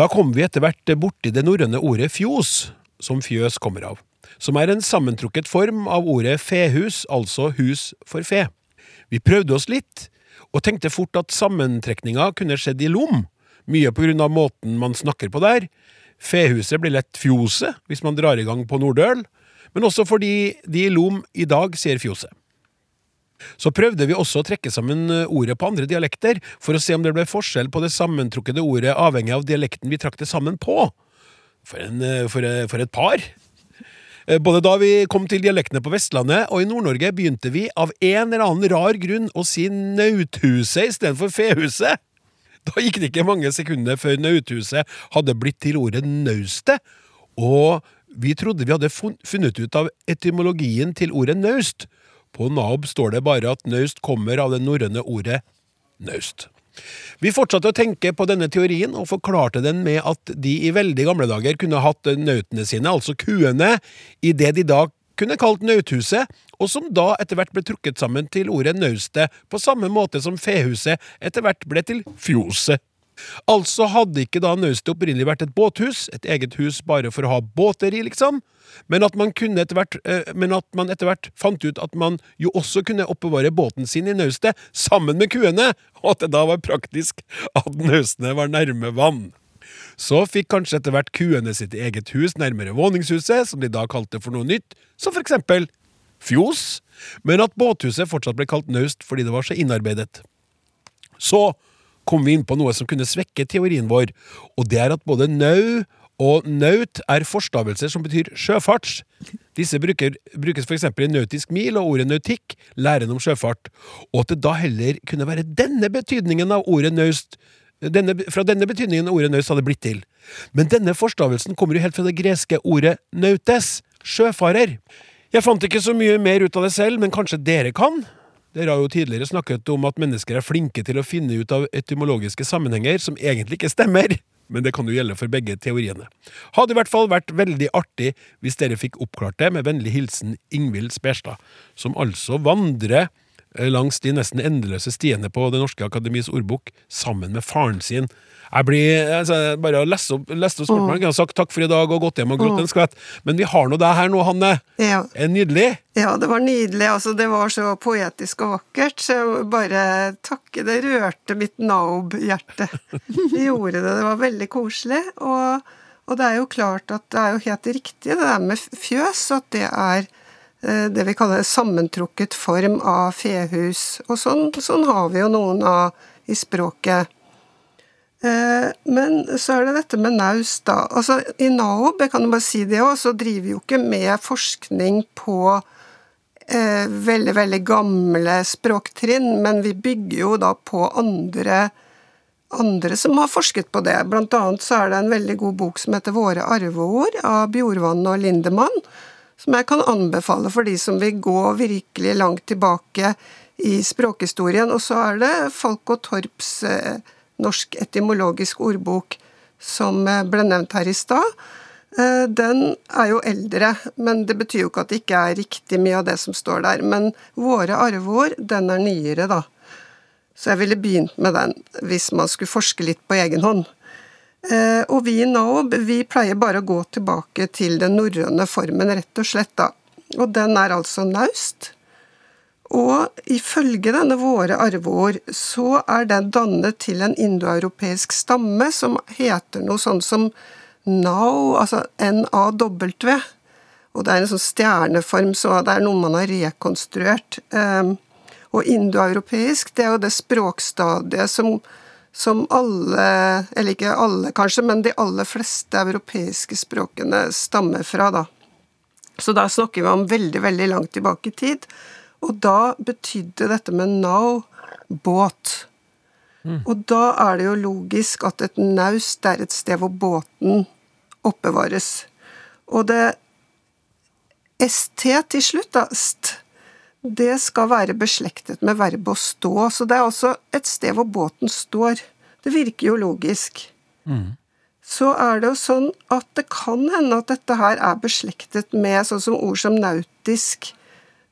Da kom vi etter hvert borti det norrøne ordet fjos, som fjøs kommer av, som er en sammentrukket form av ordet fehus, altså hus for fe. Vi prøvde oss litt, og tenkte fort at sammentrekninga kunne skjedd i lom, mye av måten man snakker på der. Fehuset blir lett fjoset hvis man drar i gang på Nordøl, men også fordi de i Lom i dag sier fjoset. Så prøvde vi også å trekke sammen eh, ordet på andre dialekter, for å se om det ble forskjell på det sammentrukkede ordet avhengig av dialekten vi trakk det sammen på. For, en, eh, for, eh, for et par! Både da vi kom til dialektene på Vestlandet og i Nord-Norge, begynte vi av en eller annen rar grunn å si Nauthuset istedenfor Fehuset. Da gikk det ikke mange sekunder før Nauthuset hadde blitt til ordet naustet, og vi trodde vi hadde funnet ut av etymologien til ordet naust. På NAB står det bare at naust kommer av det norrøne ordet naust. Vi fortsatte å tenke på denne teorien, og forklarte den med at de i veldig gamle dager kunne hatt nautene sine, altså kuene, i det de da kunne kalt Nauthuset, og som da etter hvert ble trukket sammen til ordet naustet, på samme måte som fehuset etter hvert ble til fjoset. Altså hadde ikke da naustet opprinnelig vært et båthus, et eget hus bare for å ha båter i, liksom, men at man, etter hvert, eh, men at man etter hvert fant ut at man jo også kunne oppbevare båten sin i naustet sammen med kuene, og at det da var praktisk at naustene var nærme vann. Så fikk kanskje etter hvert kuene sitt eget hus nærmere våningshuset, som de da kalte for noe nytt, som for eksempel fjos, men at båthuset fortsatt ble kalt naust fordi det var så innarbeidet. Så kom vi inn på noe som kunne svekke teorien vår, og det er at både nau og naut er forstavelser som betyr sjøfarts. Disse bruker, brukes f.eks. i nautisk mil og ordet nautikk, læren om sjøfart, og at det da heller kunne være denne betydningen av ordet naust denne, fra denne betydningen ordet naus hadde blitt til. Men denne forstavelsen kommer jo helt fra det greske ordet nautes, sjøfarer. Jeg fant ikke så mye mer ut av det selv, men kanskje dere kan? Dere har jo tidligere snakket om at mennesker er flinke til å finne ut av etymologiske sammenhenger som egentlig ikke stemmer, men det kan jo gjelde for begge teoriene. Hadde i hvert fall vært veldig artig hvis dere fikk oppklart det, med vennlig hilsen Ingvild Sperstad, som altså vandrer langs de nesten endeløse stiene på Det norske akademis ordbok sammen med faren sin. Jeg blir altså, Bare å lese opp, lest opp jeg kunne sagt takk for i dag og gått hjem og grått en skvett, men vi har nå deg her nå, Hanne. Ja. Er nydelig? Ja, det var nydelig. Altså, det var så poetisk og vakkert, så jeg bare takke. Det rørte mitt Naob-hjerte. Det gjorde det. Det var veldig koselig. Og, og det er jo klart at det er jo helt riktig, det der med fjøs, at det er Eh, det vi kaller sammentrukket form av fehus. Og sånn, sånn har vi jo noen av i språket. Eh, men så er det dette med naus, da. Altså, I NAOB, jeg kan jo bare si det òg, så driver vi jo ikke med forskning på eh, veldig, veldig gamle språktrinn, men vi bygger jo da på andre, andre som har forsket på det. Blant annet så er det en veldig god bok som heter Våre arveord av Bjorvann og Lindemann som jeg kan anbefale for de som vil gå virkelig langt tilbake i språkhistorien. Og så er det Falk og Torps eh, norsk etymologisk ordbok som eh, ble nevnt her i stad. Eh, den er jo eldre, men det betyr jo ikke at det ikke er riktig mye av det som står der. Men våre arveord, den er nyere, da. Så jeg ville begynt med den hvis man skulle forske litt på egen hånd. Eh, og vi i NAOB vi pleier bare å gå tilbake til den norrøne formen, rett og slett. da. Og den er altså naust. Og ifølge denne Våre arveord så er den dannet til en indoeuropeisk stamme som heter noe sånn som NAW, altså N-A-W. Og det er en sånn stjerneform, så det er noe man har rekonstruert. Eh, og indoeuropeisk, det er jo det språkstadiet som som alle, eller ikke alle kanskje, men de aller fleste europeiske språkene stammer fra, da. Så da snakker vi om veldig, veldig langt tilbake i tid. Og da betydde dette med now båt. Mm. Og da er det jo logisk at et naust er et sted hvor båten oppbevares. Og det st til slutt, da, st, det skal være beslektet med verbet å stå. Så det er altså et sted hvor båten står. Det virker jo logisk. Mm. så er det jo sånn at det kan hende at dette her er beslektet med sånn som ord som nautisk.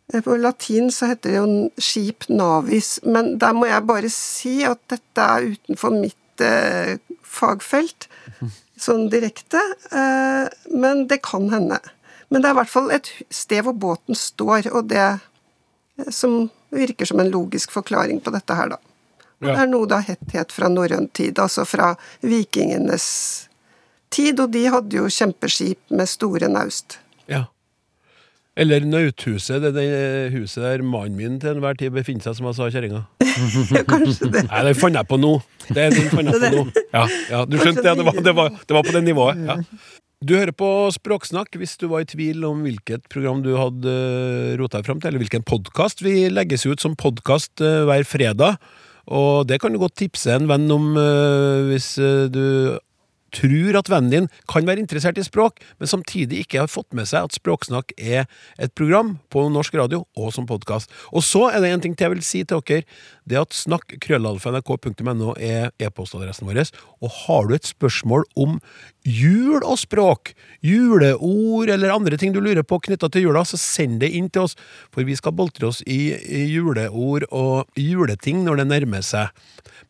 Eh, På latin så heter det jo skip navis, men der må jeg bare si at dette er utenfor mitt eh, fagfelt, sånn direkte. Eh, men det kan hende. Men det er i hvert fall et sted hvor båten står, og det som virker som en logisk forklaring på dette her, da. Ja. Det er noe det har hett het fra norrøn tid, altså fra vikingenes tid, og de hadde jo kjempeskip med store naust. Ja. Eller Nauthuset, det, det huset der mannen min til enhver tid befinner seg, som jeg sa kjerringa. Kanskje det. Nei, den fant jeg på nå. Det, den fant jeg på nå. Ja, ja, du skjønte det, det var, det, var, det var på det nivået. Ja. Du hører på Språksnakk hvis du var i tvil om hvilket program du hadde uh, rota fram til, eller hvilken podkast. Vi legges ut som podkast hver fredag, og det kan du godt tipse en venn om eh, hvis eh, du tror at vennen din kan være interessert i språk, men samtidig ikke har fått med seg at Språksnakk er et program på norsk radio og som podkast. Og så er det en ting til jeg vil si til dere. Det at snakk.krøllalfa.nrk.no er e-postadressen vår. Og har du et spørsmål om jul og språk, juleord eller andre ting du lurer på knytta til jula, så send det inn til oss, for vi skal boltre oss i juleord og juleting når det nærmer seg.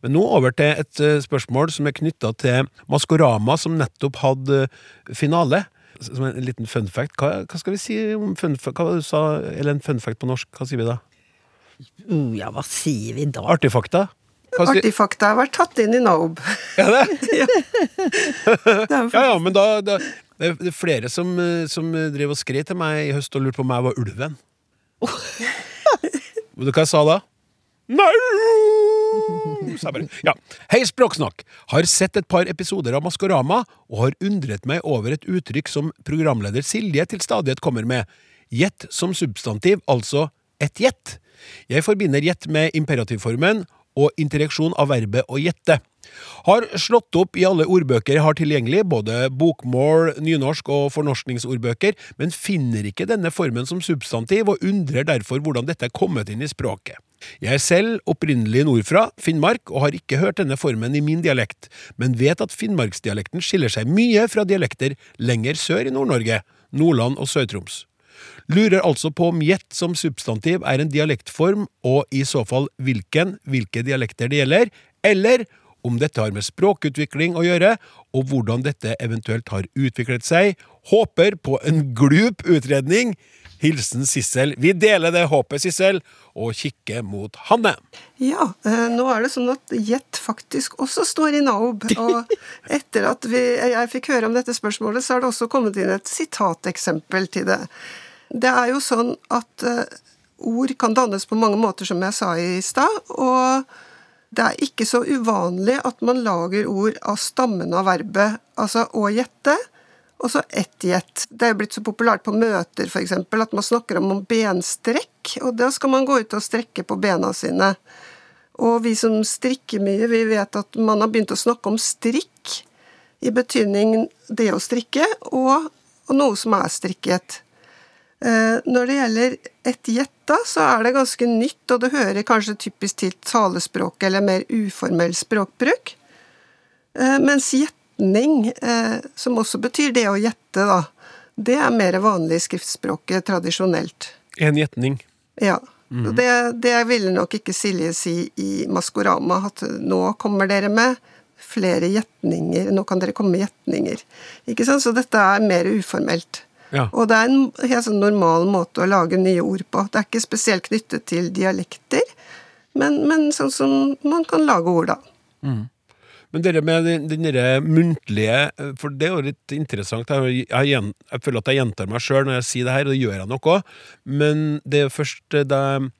Men nå over til et eh, spørsmål som er knytta til Maskorama, som nettopp hadde eh, finale. Som en liten fun fact. Hva, hva skal vi si om fun fact? Hva du sa, eller en fun fact på norsk? Hva sier vi da? Uh, ja, hva sier vi da? Artig fakta? Artig fakta har vært tatt inn i NAOB. Er det? Er Ja, ja, men da, da det er- er flere som, eh, som drev og skrev til meg i høst og lurte på om jeg var ulven. Vet du hva jeg sa da? Nei! Sa jeg bare. Ja. Hei, Språksnakk! Har sett et par episoder av Maskorama og har undret meg over et uttrykk som programleder Silje til stadighet kommer med. Gjett som substantiv, altså et gjett. Jeg forbinder gjett med imperativformen og interjeksjon av verbet å gjette. Har slått opp i alle ordbøker jeg har tilgjengelig, både bokmål, nynorsk og fornorskningsordbøker, men finner ikke denne formen som substantiv, og undrer derfor hvordan dette er kommet inn i språket. Jeg er selv opprinnelig nordfra, Finnmark, og har ikke hørt denne formen i min dialekt, men vet at finnmarksdialekten skiller seg mye fra dialekter lenger sør i Nord-Norge, Nordland og Sør-Troms. Lurer altså på om gjett som substantiv er en dialektform, og i så fall hvilken, hvilke dialekter det gjelder, eller om dette har med språkutvikling å gjøre, og hvordan dette eventuelt har utviklet seg. Håper på en glup utredning. Hilsen Sissel. Vi deler det håpet, Sissel, og kikker mot Hanne. Ja, eh, nå er det sånn at Jet faktisk også står i NAOB. Og etter at vi, jeg fikk høre om dette spørsmålet, så har det også kommet inn et sitateksempel til det. Det er jo sånn at eh, ord kan dannes på mange måter, som jeg sa i stad. Og det er ikke så uvanlig at man lager ord av stammen av verbet, altså å gjette. Og så ett gjett. Det er blitt så populært på møter f.eks. at man snakker om benstrekk, og da skal man gå ut og strekke på bena sine. Og vi som strikker mye, vi vet at man har begynt å snakke om strikk, i betydning det å strikke, og, og noe som er strikket. Eh, Når det gjelder et gjett, da, så er det ganske nytt, og det hører kanskje typisk til talespråket eller mer uformell språkbruk. Eh, Mens gjetning, eh, som også betyr det å gjette, da, det er mer vanlig i skriftspråket tradisjonelt. En gjetning. Ja. Og Det, det ville nok ikke Silje si i Maskorama, at nå kommer dere med flere gjetninger, nå kan dere komme med gjetninger. Ikke sant? Så dette er mer uformelt. Ja. Og det er en helt sånn normal måte å lage nye ord på. Det er ikke spesielt knyttet til dialekter, men, men sånn som man kan lage ord, da. Men det med den, den muntlige For det er jo litt interessant. Jeg, jeg, jeg føler at jeg gjentar meg sjøl når jeg sier det her, og det gjør jeg nok òg. Men det er først da jeg,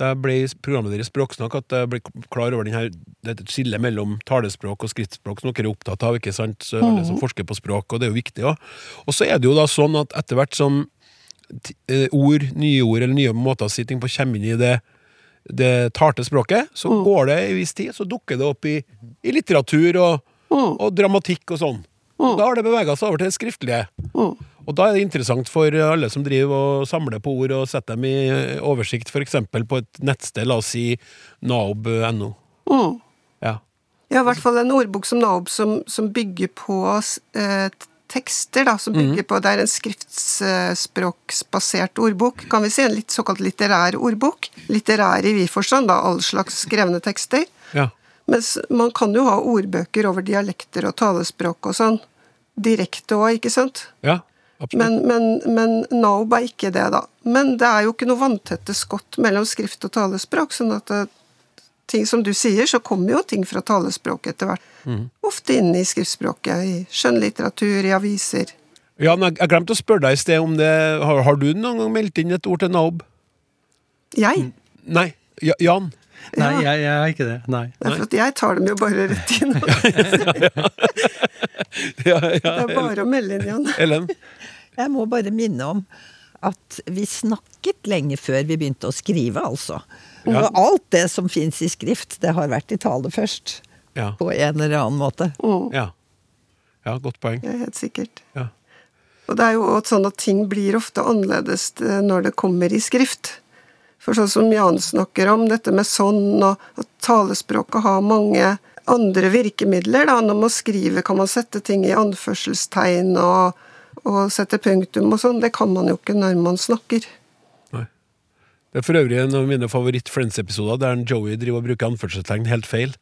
da ble programmet deres Språksnakk, at jeg ble klar over denne, her, dette skillet mellom talespråk og skriftspråk, som dere er opptatt av, ikke sant? Så alle som forsker på språk, og det er jo viktig òg. Og så er det jo da sånn at etter hvert som eh, ord, nye ord eller nye måter å si ting på kommer inn i det, det talte språket, så går det en viss tid, så dukker det opp i, i litteratur og, og dramatikk og sånn. Mm. Da har det bevega seg over til det skriftlige. Og da er det interessant for alle som driver og samler på ord og setter dem i oversikt, f.eks. på et nettsted, la oss si naob.no. Mm. Ja. Ja, i hvert fall en ordbok som Naob som, som bygger på eh, tekster, da, som bygger på Det er en skriftspråksbasert ordbok, kan vi si. En litt såkalt litterær ordbok. Litterær i vid forstand, da, all slags skrevne tekster. Ja. Mens man kan jo ha ordbøker over dialekter og talespråk og sånn. Direkte òg, ikke sant? ja. Men, men, men Naob er ikke det, da. Men det er jo ikke noe vanntette skott mellom skrift og talespråk. sånn at det, ting som du sier, så kommer jo ting fra talespråket etter hvert. Ofte inn i skriftspråket. I skjønnlitteratur, i aviser. Ja, men jeg, glemte å spørre deg i sted om det Har, har du noen gang meldt inn et ord til Naob? Jeg? Nei. Ja, Jan? Nei, jeg, jeg er ikke det. Nei. Det er for at jeg tar dem jo bare rett inn. Ja, Det ja. er bare å melde inn, Jan. Ellen? Jeg må bare minne om at vi snakket lenge før vi begynte å skrive, altså. Ja. Og alt det som fins i skrift, det har vært i tale først. Ja. På en eller annen måte. Mm, Ja. ja, godt poeng. det er helt sikkert. Ja. Og det er jo også sånn at ting blir ofte annerledes eh, når det kommer i skrift. For sånn som Jan snakker om, dette med sånn, og at talespråket har mange andre virkemidler. da, Når man skriver kan man sette ting i anførselstegn og, og sette punktum og sånn. Det kan man jo ikke når man snakker. Det er for øvrig en av mine favoritt-Friends-episoder der en Joey driver og bruker anførselstegn helt feil.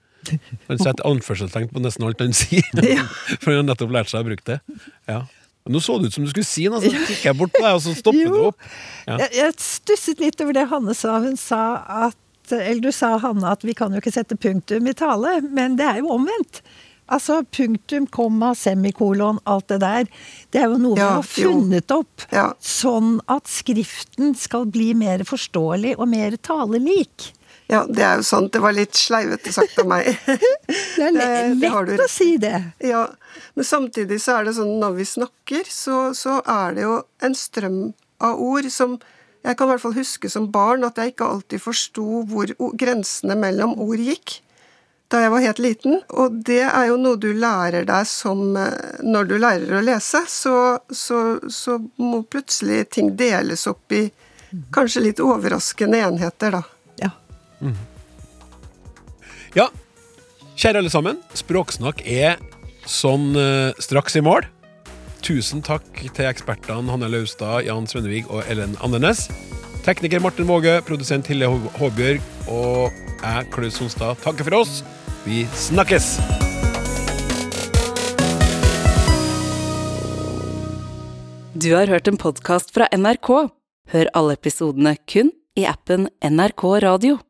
Han setter anførselstegn på nesten alt han sier, for han har nettopp lært seg å bruke det. Ja. Nå så det ut som du skulle si noe, så kikket jeg bort på deg, og så stoppet du opp. Ja. Jeg, jeg stusset litt over det Hanne sa. Hun sa at Eller du sa, Hanne, at vi kan jo ikke sette punktum i tale, men det er jo omvendt. Altså punktum, komma, semikolon, alt det der. Det er jo noe Ja, vi har jo. funnet opp. Ja. Sånn at skriften skal bli mer forståelig og mer talelik. Ja, det er jo sant. Det var litt sleivete sagt av meg. Det er lett, Det- det lett å si det. Ja, men samtidig så er det sånn når vi snakker, så, så er det jo en strøm av ord som Jeg kan i hvert fall huske som barn at jeg ikke alltid forsto hvor grensene mellom ord gikk. Da jeg var helt liten. Og det er jo noe du lærer deg som eh, Når du lærer å lese, så, så, så må plutselig ting deles opp i kanskje litt overraskende enheter, da. Ja. Ja, kjære alle sammen. Språksnakk er sånn eh, straks i mål. Tusen takk til ekspertene Hanne Laustad, Jan Svennevig og Ellen Andenes. Tekniker Martin Våge, produsent Hille Håbjørg og jeg, Klaus Sonstad, takker for oss. Vi snakkes! Du har hørt en podkast fra NRK. Hør alle episodene kun i appen NRK Radio.